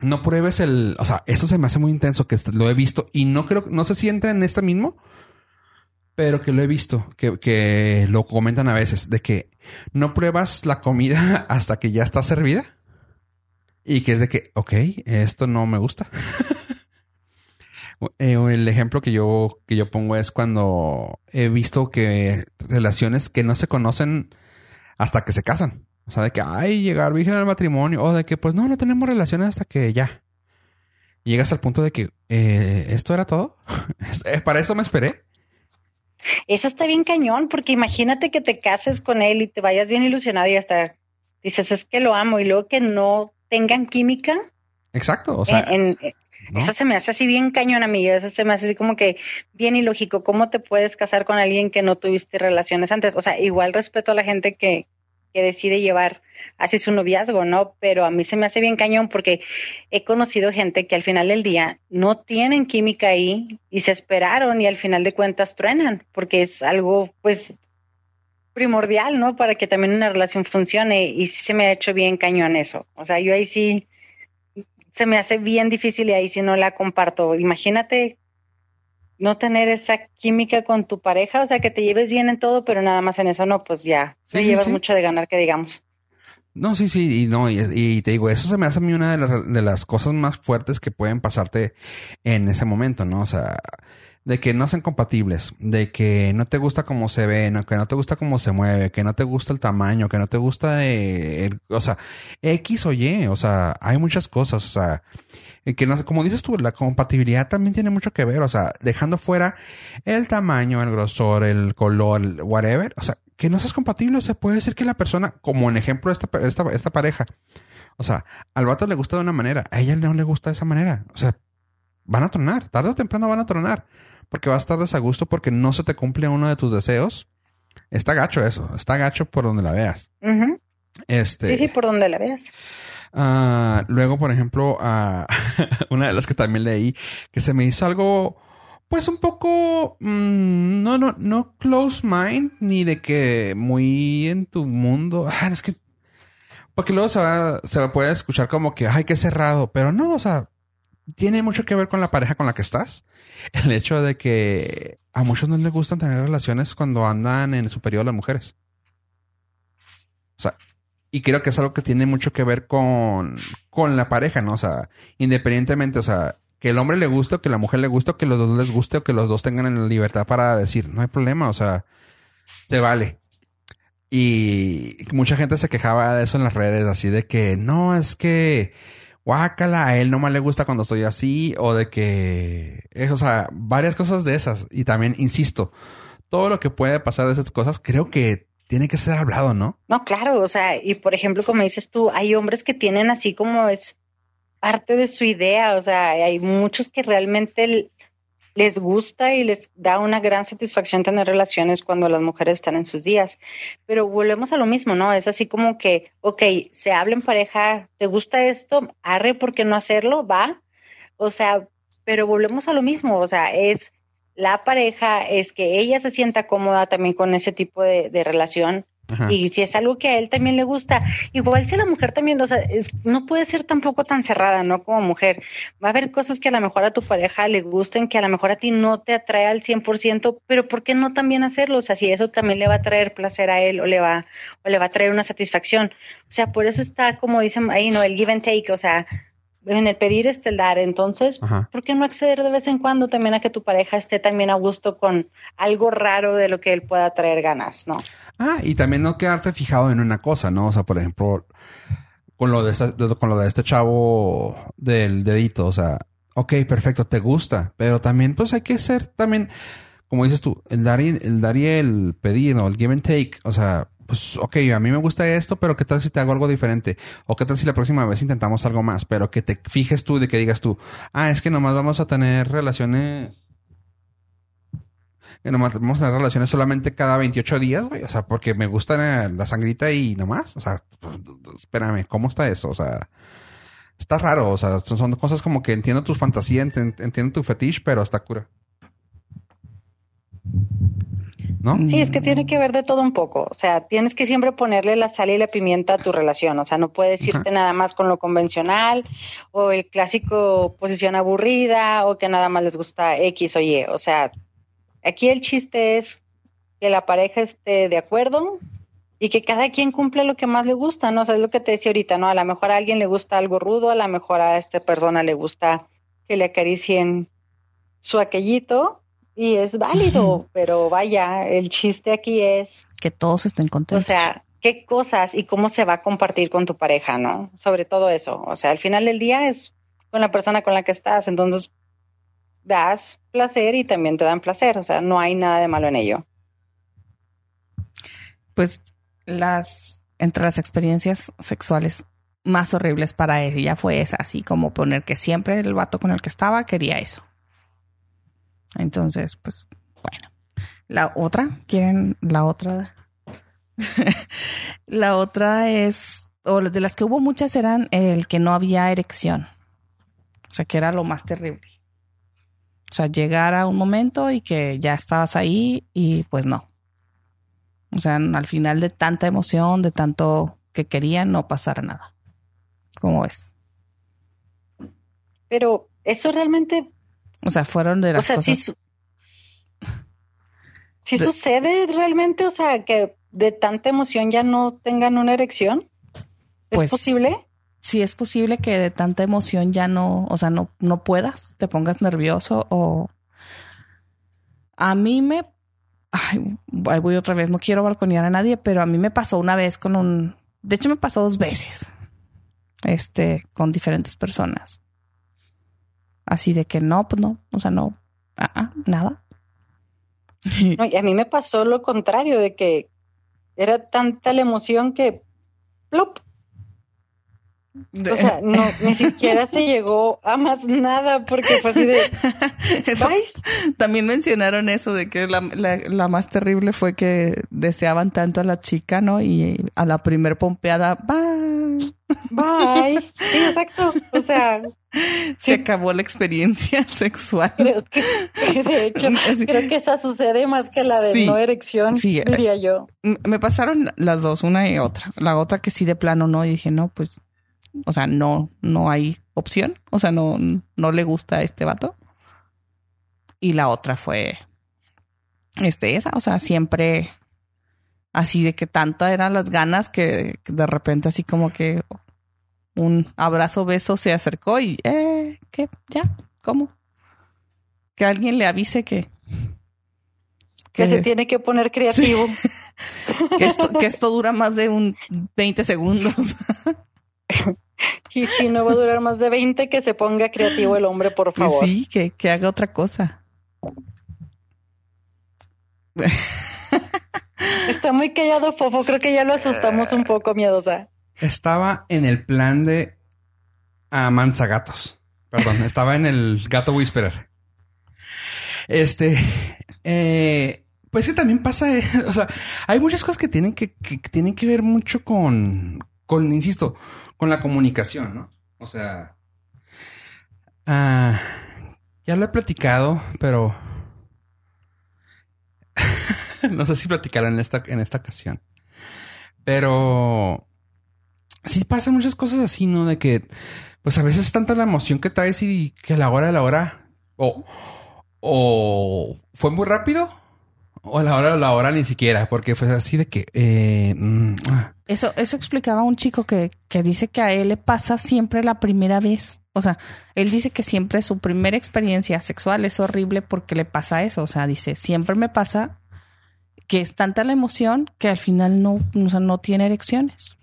no pruebes el, o sea, eso se me hace muy intenso que lo he visto y no creo, no sé si entra en este mismo, pero que lo he visto, que, que lo comentan a veces, de que no pruebas la comida (laughs) hasta que ya está servida y que es de que, ok, esto no me gusta. (laughs) Eh, el ejemplo que yo, que yo pongo es cuando he visto que relaciones que no se conocen hasta que se casan. O sea, de que, ay, llegar virgen al matrimonio. O de que, pues no, no tenemos relaciones hasta que ya. llegas al punto de que, eh, ¿esto era todo? (laughs) Eh, para eso me esperé. Eso está bien cañón, porque imagínate que te cases con él y te vayas bien ilusionado y hasta dices, es que lo amo, y luego que no tengan química. Exacto, o sea. Eso se me hace así bien cañón, amiga. Eso se me hace así como que bien ilógico. ¿Cómo te puedes casar con alguien que no tuviste relaciones antes? O sea, igual respeto a la gente que, que decide llevar así su noviazgo, ¿no? Pero a mí se me hace bien cañón porque he conocido gente que al final del día no tienen química ahí y se esperaron y al final de cuentas truenan, porque es algo, pues, primordial, ¿no? Para que también una relación funcione y se me ha hecho bien cañón eso. O sea, yo ahí sí se me hace bien difícil y ahí sí no la comparto. Imagínate no tener esa química con tu pareja, o sea, que te lleves bien en todo, pero nada más en eso no, pues ya, te llevas mucho de ganar, que digamos. No, sí, sí, y no, y, te digo, eso se me hace a mí una de las, de las cosas más fuertes que pueden pasarte en ese momento, ¿no? O sea, de que no sean compatibles, de que no te gusta cómo se ve, que no te gusta cómo se mueve, que no te gusta el tamaño, que no te gusta, eh, el, o sea, X o Y, o sea, hay muchas cosas, o sea, que no como dices tú, la compatibilidad también tiene mucho que ver, o sea, dejando fuera el tamaño, el grosor, el color, whatever, o sea, que no seas compatible, o sea, puede ser que la persona, como en ejemplo esta, esta, esta pareja, o sea, al vato le gusta de una manera, a ella no le gusta de esa manera, o sea, van a tronar, tarde o temprano van a tronar porque vas a estar desagusto porque no se te cumple uno de tus deseos. Está gacho eso, está gacho por donde la veas. Este. Sí, sí, por donde la veas. Ah, luego, por ejemplo, uh, (laughs) una de las que también leí, que se me hizo algo, pues un poco, mm, no, no, no close mind, ni de que muy en tu mundo. (laughs) Ah, es que, porque luego se va, se puede escuchar como que, ay, qué cerrado, pero no, o sea, tiene mucho que ver con la pareja con la que estás. (laughs) El hecho de que a muchos no les gustan tener relaciones cuando andan en superior las mujeres. O sea, y creo que es algo que tiene mucho que ver con, con la pareja, ¿no? O sea, independientemente, o sea, que el hombre le guste o que la mujer le guste o que los dos les guste o que los dos tengan la libertad para decir, no hay problema, o sea, se vale. Y mucha gente se quejaba de eso en las redes, así de que no, es que guácala, a él no más le gusta cuando estoy así, o de que, es, o sea, varias cosas de esas. Y también, insisto, todo lo que puede pasar de esas cosas, creo que tiene que ser hablado, ¿no? No, claro, o sea, y por ejemplo, como dices tú, hay hombres que tienen así como es parte de su idea, o sea, hay muchos que realmente les gusta y les da una gran satisfacción tener relaciones cuando las mujeres están en sus días. Pero volvemos a lo mismo, ¿no? Es así como que, ok, se habla en pareja, ¿te gusta esto? Arre, ¿por qué no hacerlo? Va. O sea, pero volvemos a lo mismo, o sea, es la pareja, es que ella se sienta cómoda también con ese tipo de, de relación y si es algo que a él también le gusta, igual si a la mujer también, o sea, no puede ser tampoco tan cerrada, ¿no? Como mujer. Va a haber cosas que a lo mejor a tu pareja le gusten, que a lo mejor a ti no te atrae al 100%, pero ¿por qué no también hacerlo? O sea, si eso también le va a traer placer a él o le va, o le va a traer una satisfacción. O sea, por eso está, como dicen ahí, ¿no? El give and take, o sea, en el pedir este el dar. Entonces, ¿por qué no acceder de vez en cuando también a que tu pareja esté también a gusto con algo raro de lo que él pueda traer ganas, ¿no? Ah, y también no quedarte fijado en una cosa, ¿no? O sea, por ejemplo, con lo de este, con lo de este chavo del dedito, o sea, ok, perfecto, te gusta, pero también pues hay que ser también, como dices tú, el dar y el, dar y el pedir, ¿no? El give and take, o sea, pues, ok, a mí me gusta esto, pero ¿qué tal si te hago algo diferente? O qué tal si la próxima vez intentamos algo más, pero que te fijes tú de que digas tú, ah, es que nomás vamos a tener relaciones que nomás vamos a tener relaciones solamente cada 28 días, güey. O sea, porque me gusta la sangrita y nomás. O sea, pues, espérame, ¿cómo está eso? O sea, está raro. O sea, son, cosas como que entiendo tu fantasía, entiendo tu fetiche, pero está cura. ¿No? Sí, es que tiene que ver de todo un poco. O sea, tienes que siempre ponerle la sal y la pimienta a tu relación. O sea, no puedes irte nada más con lo convencional o el clásico posición aburrida o que nada más les gusta X o Y. O sea, aquí el chiste es que la pareja esté de acuerdo y que cada quien cumpla lo que más le gusta, ¿no? O sea, es lo que te decía ahorita, ¿no? A lo mejor a alguien le gusta algo rudo, a lo mejor a esta persona le gusta que le acaricien su aquellito y es válido, pero vaya, el chiste aquí es... Que todos estén contentos. O sea, qué cosas y cómo se va a compartir con tu pareja, ¿no? Sobre todo eso. O sea, al final del día es con la persona con la que estás, entonces das placer y también te dan placer, o sea, no hay nada de malo en ello. Pues las, entre las experiencias sexuales más horribles para ella fue esa, así como poner que siempre el vato con el que estaba quería eso. Entonces, pues, bueno. La otra, ¿quieren la otra? (laughs) la otra es, o de las que hubo muchas eran el que no había erección. O sea, que era lo más terrible. O sea, llegar a un momento y que ya estabas ahí y pues no. O sea, al final de tanta emoción, de tanto que querían, no pasara nada. ¿Cómo es? Pero eso realmente o sea, fueron de las o sea, cosas... Sí, sucede realmente, o sea, que de tanta emoción ya no tengan una erección. ¿Es Pues, posible? Sí es posible que de tanta emoción ya no, o sea, no, no puedas, te pongas nervioso o... A mí me... Ay, ahí voy otra vez, no quiero balconear a nadie, pero a mí me pasó una vez con un... De hecho, me pasó dos veces. Este, con diferentes personas. Así de que no, pues no, o sea, no, ah, ah, nada. (laughs) No, y a mí me pasó lo contrario, de que era tanta la emoción que plop. O sea, no, ni (laughs) siquiera se llegó a más nada porque fue así de (laughs) Eso-. También mencionaron eso de que la, la- la más terrible fue que deseaban tanto a la chica, ¿no? Y a la primer pompeada, bye. Bye. Sí, exacto. O sea, (laughs) Se acabó la experiencia sexual. creo que, de hecho, creo que esa sucede más que la de Sí, no erección, eh, diría yo. Me pasaron las dos, una y otra. La otra que sí de plano no, y dije, no, pues, o sea, no, no hay opción. O sea, no, no le gusta a este vato. Y la otra fue, este, esa, o sea, siempre así de que tanta eran las ganas que de repente así como que un abrazo, beso se acercó y, eh, ¿qué? ¿Ya? ¿Cómo? Que alguien le avise que... Que se tiene que poner creativo. (laughs) que esto, que esto dura más de un 20 segundos. Y si no va a durar más de 20, que se ponga creativo el hombre, por favor. Sí, que, que haga otra cosa. Está muy callado, Fofo. Creo que ya lo asustamos un poco, miedosa. Estaba en el plan de Amanzagatos. Perdón, (laughs) estaba en el gato Whisperer. Este, eh, pues que también pasa, eh, (laughs) o sea, hay muchas cosas que tienen que, que- que tienen que ver mucho con, con, insisto, con la comunicación, ¿no? O sea, ah, ya lo he platicado, pero (laughs) no sé si platicaré en esta, en esta ocasión. Pero sí pasan muchas cosas así, ¿no? De que, pues a veces es tanta la emoción que traes y que a la hora de la hora, o, o fue muy rápido, o la hora la hora ni siquiera, porque fue así de que, eh, mm, ah. Eso, eso explicaba un chico que, que dice que a él le pasa siempre la primera vez. O sea, él dice que siempre su primera experiencia sexual es horrible porque le pasa eso. O sea, dice, siempre me pasa que es tanta la emoción que al final no, o sea, no tiene erecciones.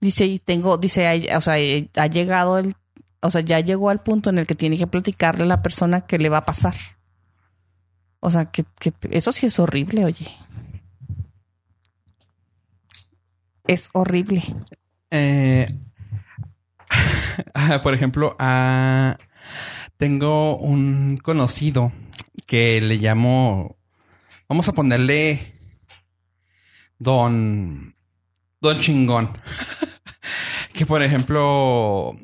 Dice, y tengo, dice, o sea, eh, ha llegado el, o sea, ya llegó al punto en el que tiene que platicarle a la persona que le va a pasar. O sea, que, eso sí es horrible, oye. Es horrible. Eh, (laughs) por ejemplo, tengo un conocido que le llamo, vamos a ponerle Don, Don Chingón. (laughs) que por ejemplo,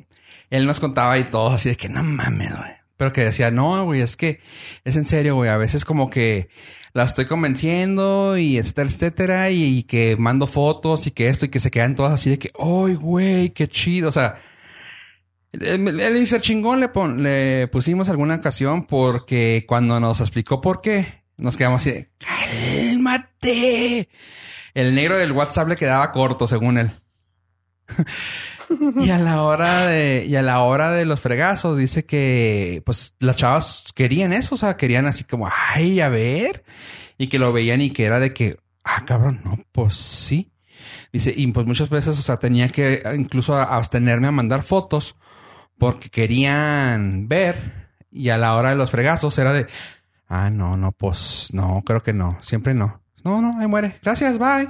él nos contaba y todo así de que no mames, güey. Pero que decía, no, güey, es que es en serio, güey. A veces como que la estoy convenciendo y etcétera, etcétera. Y, que mando fotos y que esto y que se quedan todas así de que, ¡ay, güey, qué chido! O sea, él dice chingón le, le pusimos alguna ocasión porque cuando nos explicó por qué, nos quedamos así de, ¡cálmate! El negro del WhatsApp le quedaba corto, según él. (laughs) (laughs) y a la hora de, y a la hora de los fregazos, dice que pues las chavas querían eso, o sea, querían así como, ay, a ver, y que lo veían y que era de que, ah, cabrón, no, pues sí. Dice, y pues muchas veces, o sea, tenía que incluso abstenerme a mandar fotos porque querían ver y a la hora de los fregazos era de, ah, no, no, pues no, creo que no, siempre no. No, no, ahí muere. Gracias, bye.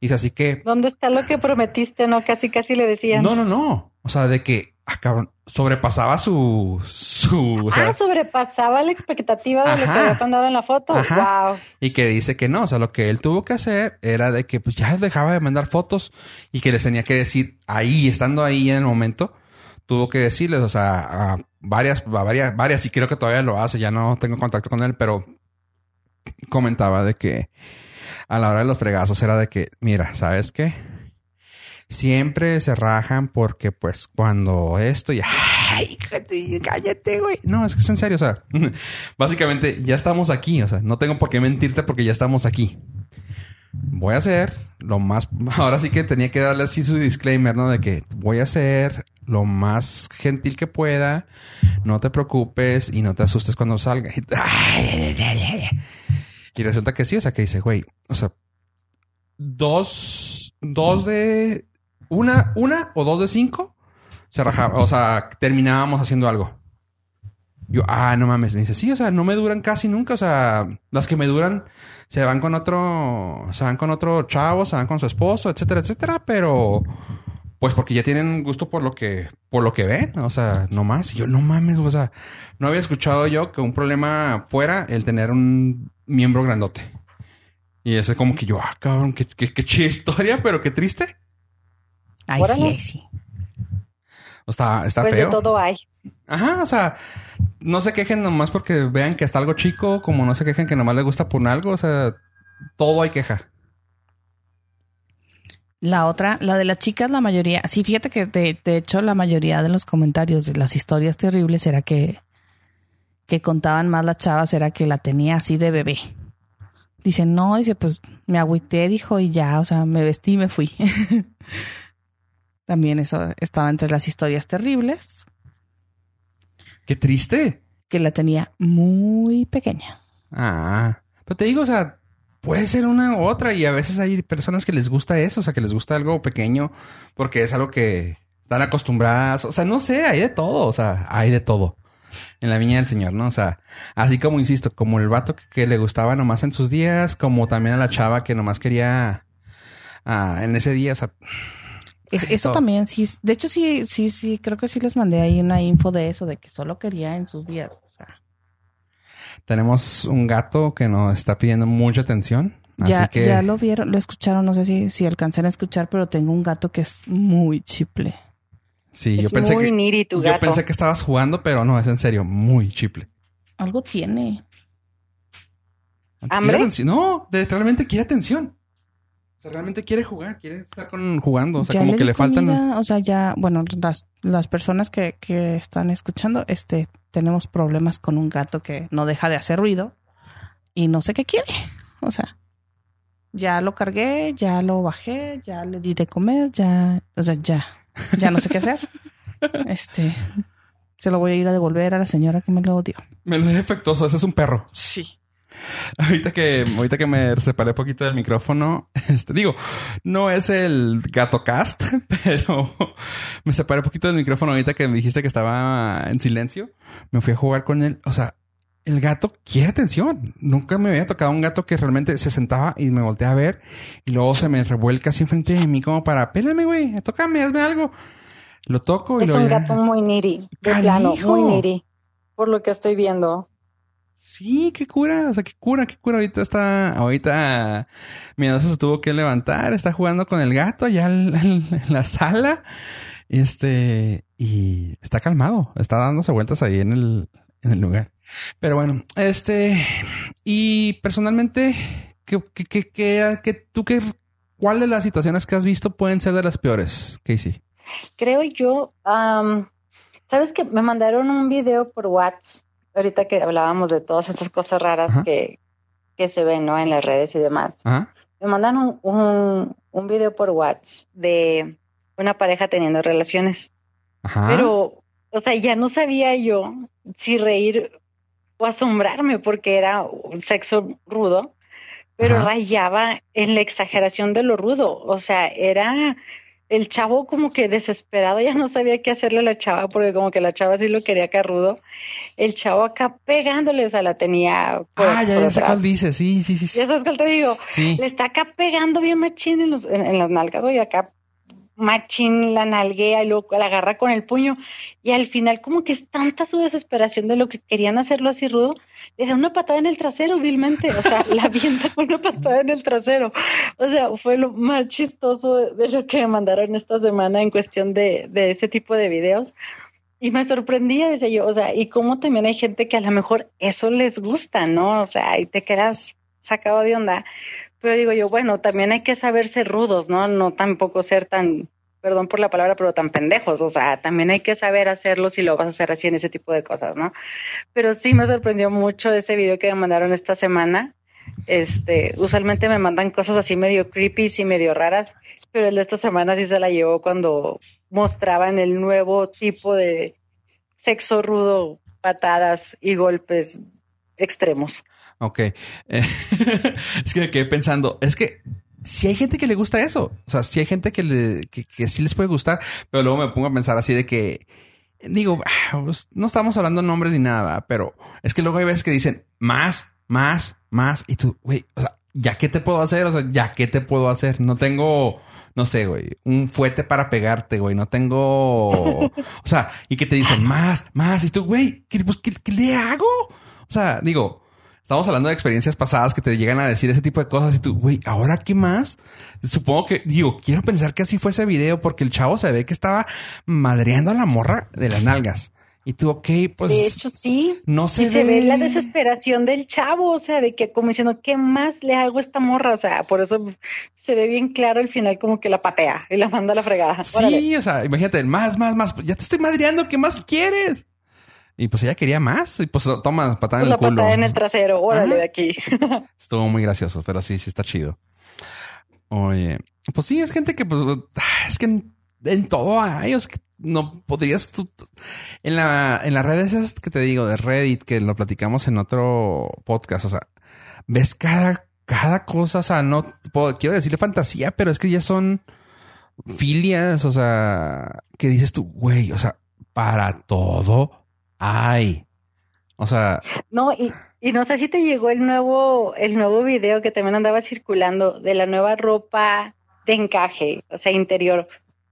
Y así que. ¿Dónde está lo que prometiste? No, casi, casi le decían. No, no, no. O sea, de que, ah, cabrón, sobrepasaba su. su ah, sobrepasaba la expectativa de lo que había mandado en la foto. Wow. Y que dice que no. O sea, lo que él tuvo que hacer era de que pues ya dejaba de mandar fotos y que les tenía que decir ahí, estando ahí en el momento, tuvo que decirles, o sea, a varias, a varias, varias, y creo que todavía lo hace, ya no tengo contacto con él, pero comentaba de que a la hora de los fregazos era de que, mira, ¿sabes qué? Siempre se rajan porque pues cuando esto y ay, cállate, güey. No, es que es en serio, o sea, (laughs) básicamente ya estamos aquí, o sea, no tengo por qué mentirte porque ya estamos aquí. Voy a hacer lo más, (laughs) ahora sí que tenía que darle así su disclaimer, ¿no? De que voy a hacer lo más gentil que pueda, no te preocupes y no te asustes cuando salga. (laughs) Y resulta que sí, o sea, que dice, güey, o sea, dos, dos de, una, una o dos de cinco se rajaba, o sea, terminábamos haciendo algo. Yo, ah, no mames, me dice, sí, o sea, no me duran casi nunca, o sea, las que me duran se van con otro, se van con otro chavo, se van con su esposo, etcétera, etcétera, pero pues porque ya tienen gusto por lo que, por lo que ven, o sea, no más. Y yo, no mames, o sea, no había escuchado yo que un problema fuera el tener un miembro grandote. Y ese como que yo, ah, cabrón, qué, qué, qué historia, pero qué triste. Ay, sí, sí. Está, está pues feo. De todo hay. Ajá, o sea, no se quejen nomás porque vean que está algo chico, como no se quejen que nomás les gusta por algo, o sea, todo hay queja. La otra, la de las chicas, la mayoría, sí, fíjate que de, de hecho la mayoría de los comentarios de las historias terribles era que que contaban más las chavas era que la tenía así de bebé. Dice, no, dice, pues me agüité, dijo, y ya, o sea, me vestí y me fui. (laughs) También eso estaba entre las historias terribles. Qué triste. Que la tenía muy pequeña. Ah, pero te digo, o sea, puede ser una u otra y a veces hay personas que les gusta eso, o sea, que les gusta algo pequeño porque es algo que están acostumbradas, o sea, no sé, hay de todo, o sea, hay de todo en la viña del Señor, ¿no? O sea, así como insisto, como el vato que, le gustaba nomás en sus días, como también a la chava que nomás quería ah, en ese día, o sea. eso también, sí. De hecho, sí, sí, sí, creo que sí les mandé ahí una info de eso, de que solo quería en sus días. Tenemos un gato que nos está pidiendo mucha atención. Ya, ya lo vieron, lo escucharon, no sé si, si alcanzan a escuchar, pero tengo un gato que es muy chiple. Sí, yo pensé que yo pensé que estabas jugando, pero no, es en serio, muy chiple. Algo tiene. ¿Hambre? No, realmente quiere atención. O sea, realmente quiere jugar, quiere estar con, jugando. O sea, como que le faltan. O sea, ya, bueno, las, las personas que, que están escuchando, este, tenemos problemas con un gato que no deja de hacer ruido y no sé qué quiere. O sea, ya lo cargué, ya lo bajé, ya le di de comer, ya, o sea, ya ya no sé qué hacer. (laughs) Este, se lo voy a ir a devolver a la señora que me lo dio. Me lo dio defectuoso, ese es un perro. Sí. (laughs) Ahorita que, ahorita que me separé un poquito del micrófono, (laughs) este, digo, no es el gato cast, (laughs) pero me separé un poquito del micrófono ahorita que me dijiste que estaba en silencio. Me fui a jugar con él. O sea, el gato quiere atención. Nunca me había tocado un gato que realmente se sentaba y me voltea a ver y luego se me revuelca así enfrente de mí como para, pélame, güey, tócame, hazme algo. Lo toco y es lo... Es un gato muy niri, de plano, muy niri, por lo que estoy viendo. Sí, qué cura, o sea, qué cura, qué cura. Ahorita está, ahorita miedoso se tuvo que levantar, está jugando con el gato allá en la sala. Este, y está calmado, está dándose vueltas ahí en el, en el lugar. Pero bueno, este, y personalmente, ¿qué, qué, qué, qué, tú qué, cuál de las situaciones que has visto pueden ser de las peores, Casey? Creo yo, sabes que me mandaron un video por WhatsApp, ahorita que hablábamos de todas estas cosas raras que, que se ven, ¿no? En las redes y demás. Ajá. Me mandaron un, un, un video por WhatsApp de una pareja teniendo relaciones. Ajá. Pero, o sea, ya no sabía yo si reír o asombrarme porque era un sexo rudo, pero Ajá. rayaba en la exageración de lo rudo. O sea, era el chavo como que desesperado, ya no sabía qué hacerle a la chava porque como que la chava sí lo quería acá rudo. El chavo acá pegándole, o sea, la tenía por, ah, ya, por ya dice. Sí, sí, sí. ¿Ya sabes cuál te digo? Sí. Le está acá pegando bien machín en, los, en, en las nalgas, oye, acá machín la nalguea y luego la agarra con el puño. Y al final, como que es tanta su desesperación de lo que querían hacerlo así rudo, una patada en el trasero, vilmente. O sea, la avienta con una patada en el trasero. O sea, fue lo más chistoso de, lo que me mandaron esta semana en cuestión de, de ese tipo de videos. Y me sorprendía, decía yo, o sea, y cómo también hay gente que a lo mejor eso les gusta, ¿no? O sea, y te quedas sacado de onda. Pero digo yo, bueno, también hay que saber ser rudos, ¿no? No tampoco ser tan, perdón por la palabra, pero tan pendejos. O sea, también hay que saber hacerlo si lo vas a hacer así en ese tipo de cosas, ¿no? Pero sí me sorprendió mucho ese video que me mandaron esta semana. Este, usualmente me mandan cosas así medio creepy y medio raras, pero el de esta semana sí se la llevó cuando mostraban el nuevo tipo de sexo rudo, patadas y golpes extremos. Ok. (laughs) Es que me quedé pensando, es que si hay gente que le gusta eso, o sea, si hay gente que, le, que, que sí les puede gustar, pero luego me pongo a pensar así de que, digo, ah, pues, no estamos hablando nombres ni nada, pero es que luego hay veces que dicen más, más, más, y tú, güey, o sea, ¿ya qué te puedo hacer? O sea, ¿ya qué te puedo hacer? No tengo, no sé, güey, un fuete para pegarte, güey, no tengo, o sea, y que te dicen más, más, y tú, güey, ¿qué, pues, ¿qué, qué le hago? O sea, digo, Estamos hablando de experiencias pasadas que te llegan a decir ese tipo de cosas y tú, güey, ¿ahora qué más? Supongo que, digo, quiero pensar que así fue ese video porque el chavo se ve que estaba madreando a la morra de las nalgas. Y tú, ok, pues. De hecho, sí. no se y se ve. la desesperación del chavo, o sea, de que como diciendo, ¿qué más le hago a esta morra? O sea, por eso se ve bien claro al final como que la patea y la manda a la fregada. Órale. Sí, o sea, imagínate, más, más, más. Ya te estoy madreando, ¿qué más quieres? Y pues ella quería más. Y pues toma patada Pues en el culo. patada en el trasero, órale Ajá. de aquí. (laughs) Estuvo muy gracioso, pero sí, sí está chido. Oye, pues sí, es gente que, pues, es que en, en todo hay, es que no podrías tú, en la, en las redes esas que te digo, de Reddit, que lo platicamos en otro podcast, o sea, ves cada, cada cosa, o sea, no puedo, quiero decirle fantasía, pero es que ya son filias, o sea, que dices tú, güey, o sea, para todo hay. O sea, No, y, y no sé si te llegó el nuevo, el nuevo video que también andaba circulando de la nueva ropa de encaje, o sea, interior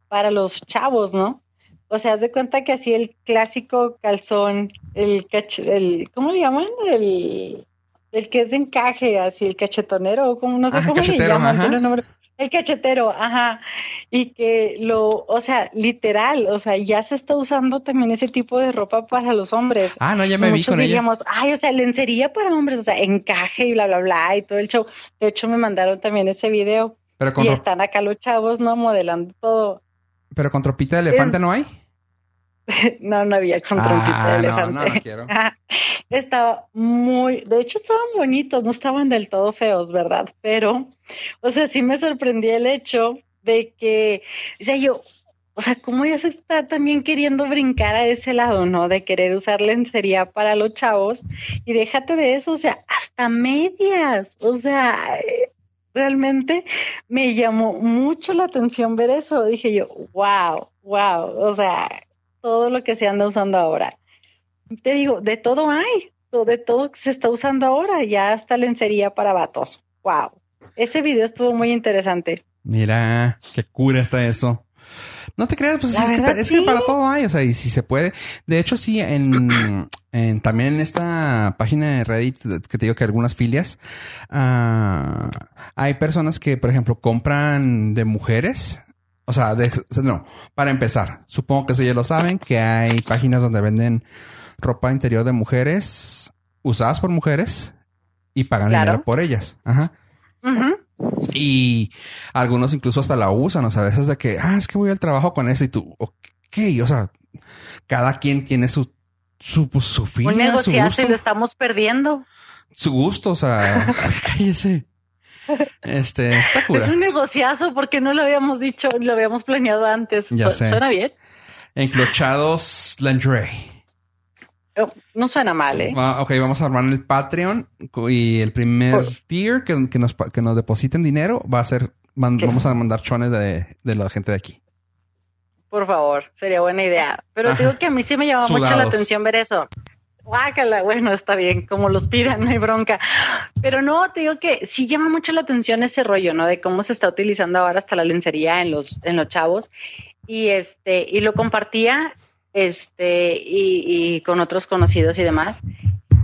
para los chavos, ¿no? O sea, haz de cuenta que así el clásico calzón, el, cach- el ¿cómo le llaman? El, el que es de encaje, así el cachetonero, como no sé Ah, cómo le llaman, tiene un nombre. El cachetero, ajá. Y que lo, o sea, literal, o sea, ya se está usando también ese tipo de ropa para los hombres. ah, no, ya me vi Muchos con ella. diríamos, ay, o sea, lencería para hombres, o sea, encaje y bla, bla, bla, y todo el show. De hecho, me mandaron también ese video Pero con, y están acá los chavos, ¿no? Modelando todo. pero con tropita de elefante Es- no hay. (laughs) No, no había con trompita Ah, de no, elefante. no, no quiero. (laughs) Estaba muy, de hecho estaban bonitos, no estaban del todo feos, ¿verdad? Pero, o sea, sí me sorprendía el hecho de que, o sea, yo, o sea, cómo ya se está también queriendo brincar a ese lado, ¿no? De querer usar lencería para los chavos y déjate de eso, o sea, hasta medias, o sea, realmente me llamó mucho la atención ver eso. Dije yo, wow, wow, o sea, todo lo que se anda usando ahora. Te digo, de todo hay, de todo se está usando ahora, ya hasta lencería para vatos. Wow. Ese video estuvo muy interesante. Mira, qué cura está eso. No te creas, pues es, que, es que para todo hay, o sea, y si se puede. De hecho, sí, en, (clears throat) en- también en esta página de Reddit que te digo que algunas filias, ah, hay personas que, por ejemplo, compran de mujeres. O sea, de- no, para empezar, supongo que eso ya lo saben, que hay páginas donde venden ropa interior de mujeres usadas por mujeres y pagan dinero por ellas. Ajá. Y algunos incluso hasta la usan, o sea, a veces de que, ah, es que voy al trabajo con eso y tú, ok, o sea, cada quien tiene su, su, pues, su fin. Un negociazo y lo estamos perdiendo. Su gusto, o sea, (laughs) cállese. Este, está Es un negociazo porque no lo habíamos dicho, lo habíamos planeado antes. Ya sé. Suena bien. Enclochados lingerie. Oh, no suena mal, ¿eh? Ah, ok, vamos a armar el Patreon y el primer tier que, nos, que nos depositen dinero va a ser, vamos a mandar chones de, la gente de aquí. Por favor, sería buena idea. Pero digo que a mí sí me llama mucho la atención ver eso. Guácala, bueno, está bien, como los pidan, no hay bronca. Pero no, te digo que sí llama mucho la atención ese rollo, ¿no? De cómo se está utilizando ahora hasta la lencería en los, en los chavos. Y este, y lo compartía este, y, con otros conocidos y demás.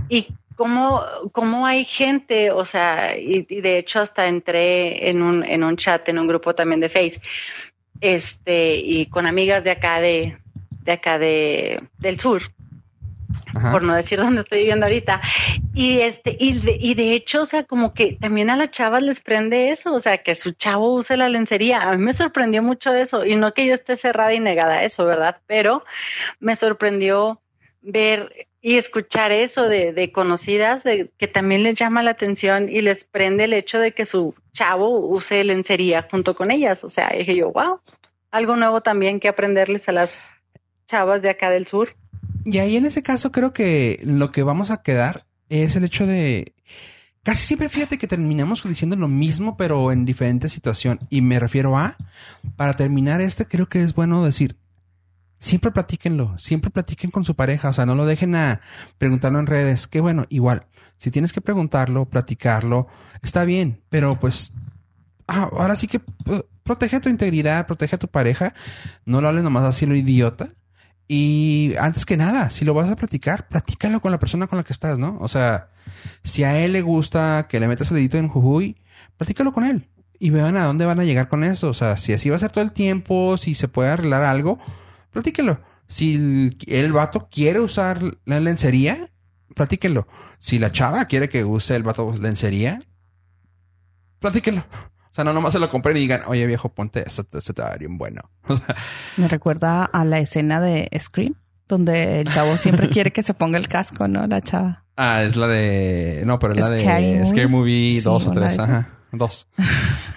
Y cómo, cómo hay gente, o sea, y, de hecho hasta entré en un, en un chat, en un grupo también de Face, este, y con amigas de acá de, de acá de, del sur, por no decir (laughs) dónde estoy viviendo ahorita. Y este, y de, y de hecho, o sea, como que también a las chavas les prende eso, o sea, que su chavo use la lencería. A mí me sorprendió mucho eso, y no que yo esté cerrada y negada a eso, ¿verdad? Pero me sorprendió ver y escuchar eso de, de conocidas de, que también les llama la atención y les prende el hecho de que su chavo use lencería junto con ellas. O sea, dije yo, wow, algo nuevo también que aprenderles a las chavas de acá del sur. Y ahí en ese caso creo que lo que vamos a quedar es el hecho de... Casi siempre fíjate que terminamos diciendo lo mismo, pero en diferente situación. Y me refiero a, para terminar este, creo que es bueno decir, siempre platíquenlo, siempre platiquen con su pareja, o sea, no lo dejen a preguntarlo en redes, que bueno, igual, si tienes que preguntarlo, platicarlo, está bien, pero pues, ah, ahora sí que protege tu integridad, protege a tu pareja, no lo hables nomás así lo idiota, y antes que nada, si lo vas a platicar, platícalo con la persona con la que estás, ¿no? O sea, si a él le gusta que le metas el dedito en Jujuy, platícalo con él y vean a dónde van a llegar con eso. O sea, si así va a ser todo el tiempo, si se puede arreglar algo, platíquelo. Si el, vato quiere usar la lencería, platíquelo. Si la chava quiere que use el vato lencería, platíquelo. O sea, no nomás se lo compren y digan, oye viejo, ponte eso, se te va bien bueno. (laughs) Me recuerda a la escena de Scream, donde el chavo siempre quiere que se ponga el casco, ¿no? La chava. Ah, es la de. No, pero es la de Scary Movie 2 o 3. Ajá. Dos. (laughs)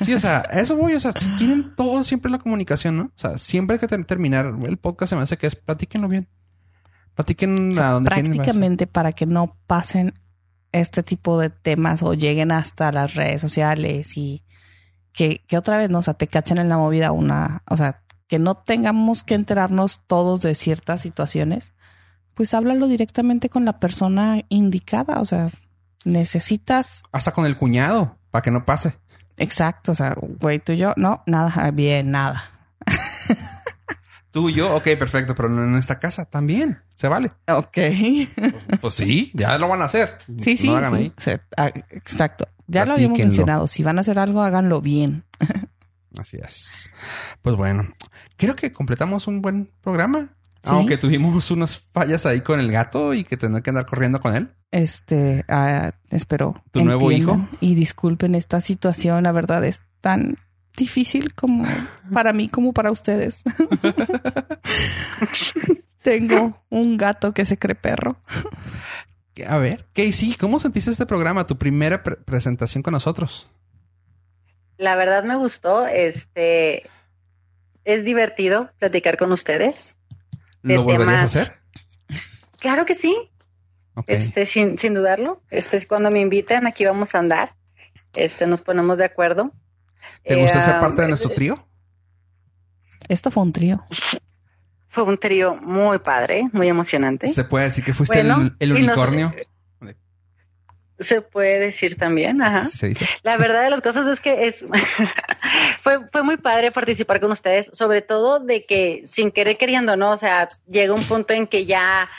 Sí, o sea, eso voy. O sea, si tienen todo siempre la comunicación, ¿no? O sea, siempre hay que terminar el podcast se me hace que es platíquenlo bien. Platiquen a donde Prácticamente para que no pasen este tipo de temas o lleguen hasta las redes sociales y que, que otra vez, ¿no? O sea, te cachen en la movida una, o sea, que no tengamos que enterarnos todos de ciertas situaciones, pues háblalo directamente con la persona indicada, o sea, necesitas... Hasta con el cuñado, para que no pase. Exacto, o sea, güey, tú y yo, no, nada, (laughs) bien, nada. Tú y yo, ok, perfecto, pero no en esta casa también, se vale. Ok. Pues, sí, ya lo van a hacer. Sí, sí, sí. Ah, exacto. Ya lo habíamos mencionado. Si van a hacer algo, háganlo bien. (laughs) Así es. Pues bueno, creo que completamos un buen programa. Aunque tuvimos unas fallas ahí con el gato y que tener que andar corriendo con él. Este, uh, espero. ¿Tu nuevo hijo? Y disculpen esta situación, la verdad es tan difícil como para mí como para ustedes. (laughs) (laughs) Tengo un gato que se cree perro. A ver, Casey, ¿cómo sentiste este programa? Tu primera presentación con nosotros. La verdad me gustó. Este es divertido platicar con ustedes. ¿Lo volverías a hacer? Claro que sí. Este, sin, sin dudarlo. Este es cuando me inviten, aquí vamos a andar. Este, nos ponemos de acuerdo. ¿Te gusta ser parte de nuestro trío? Esto fue un trío. Fue un trío muy padre, muy emocionante. ¿Se puede decir que fuiste el, unicornio? se puede decir también, ajá. La verdad de las cosas es que es (laughs) fue, fue muy padre participar con ustedes, sobre todo de que sin querer queriendo, ¿no? O sea, llega un punto en que ya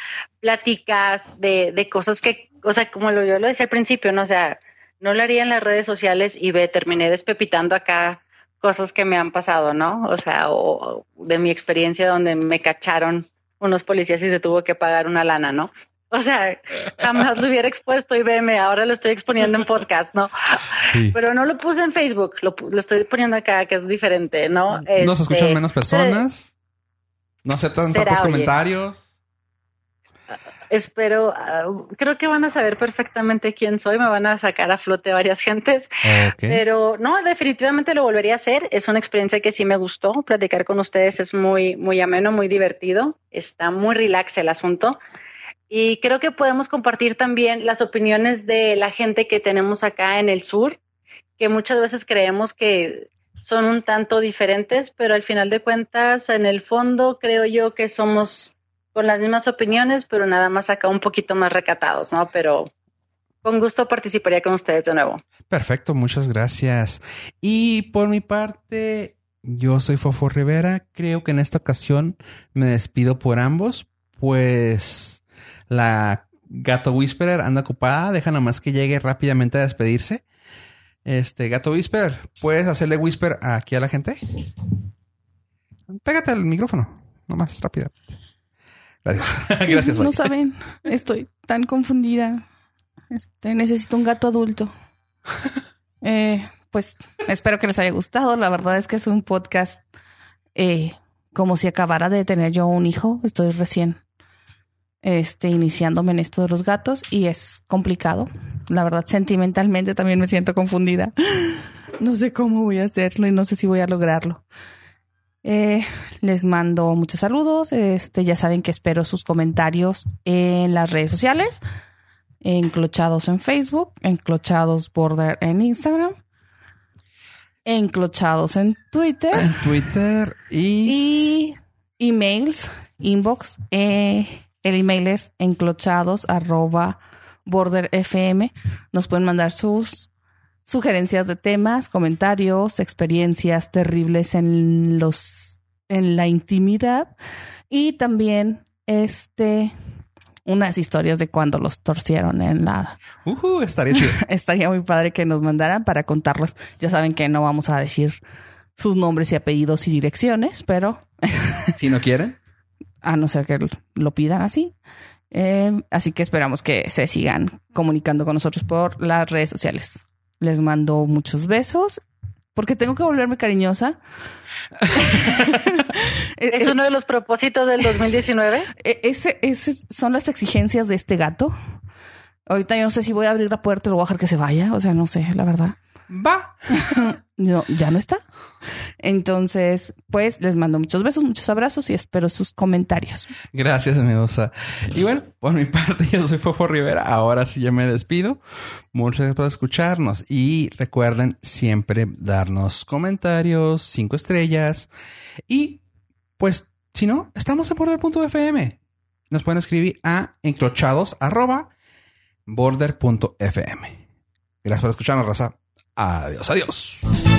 platicas de, de cosas que, o sea, como lo, yo lo decía al principio, ¿no? O sea, no lo haría en las redes sociales y ve, terminé despepitando acá cosas que me han pasado, ¿no? O sea, o de mi experiencia donde me cacharon unos policías y se tuvo que pagar una lana, ¿no? O sea, jamás lo hubiera expuesto y veme, ahora lo estoy exponiendo en podcast, ¿no? Sí. Pero no lo puse en Facebook, lo, estoy poniendo acá, que es diferente, ¿no? ¿No se escuchan este, menos personas? ¿No aceptan tantos comentarios? Espero, ah, creo que van a saber perfectamente quién soy, me van a sacar a flote varias gentes, pero no, definitivamente lo volvería a hacer. Es una experiencia que sí me gustó. Platicar con ustedes es muy, muy ameno, muy divertido. Está muy relax el asunto. Y creo que podemos compartir también las opiniones de la gente que tenemos acá en el sur, que muchas veces creemos que son un tanto diferentes, pero al final de cuentas, en el fondo, creo yo que somos con las mismas opiniones, pero nada más acá un poquito más recatados, ¿no? Pero con gusto participaría con ustedes de nuevo. Perfecto, muchas gracias. Y por mi parte, yo soy Fofo Rivera. Creo que en esta ocasión me despido por ambos, pues la Gato Whisperer anda ocupada. Deja nada más que llegue rápidamente a despedirse. Este, Gato Whisperer, ¿puedes hacerle whisper aquí a la gente? Pégate al micrófono, nomás rápido. (laughs) (laughs) Gracias. No saben, estoy tan confundida. Este, necesito un gato adulto. (laughs) Eh, pues espero que les haya gustado. La verdad es que es un podcast eh, como si acabara de tener yo un hijo. Estoy recién este, iniciándome en esto de los gatos y es complicado. La verdad, sentimentalmente también me siento confundida. (gasps) No sé cómo voy a hacerlo y no sé si voy a lograrlo. Eh, les mando muchos saludos. Este, ya saben que espero sus comentarios en las redes sociales. Enclochados en Facebook, Enclochados Border en Instagram, Enclochados en Twitter. En Twitter y... y emails, inbox. Eh, el email es enclochados arroba border fm. Nos pueden mandar sus sugerencias de temas, comentarios, experiencias terribles en los en la intimidad y también este unas historias de cuando los torcieron en la uh, estaría chido. (laughs) estaría muy padre que nos mandaran para contarlos. Ya saben que no vamos a decir sus nombres y apellidos y direcciones, pero (laughs) si no quieren, a no ser que lo pidan así. Eh, así que esperamos que se sigan comunicando con nosotros por las redes sociales. Les mando muchos besos porque tengo que volverme cariñosa. (laughs) ¿Es uno de los propósitos del 2019? E, ese, ese son las exigencias de este gato. Ahorita yo no sé si voy a abrir la puerta y lo voy a dejar que se vaya. O sea, no sé, la verdad. Va. (laughs) no, ya no está. Entonces, pues les mando muchos besos, muchos abrazos y espero sus comentarios. Gracias, Medosa. Y bueno, por mi parte, (laughs) yo soy Fofo Rivera. Ahora sí ya me despido. Muchas gracias por escucharnos y recuerden siempre darnos comentarios, cinco estrellas y pues si no, estamos en border.fm. Nos pueden escribir a encrochados border.fm. Gracias por escucharnos, raza. Adiós, adiós.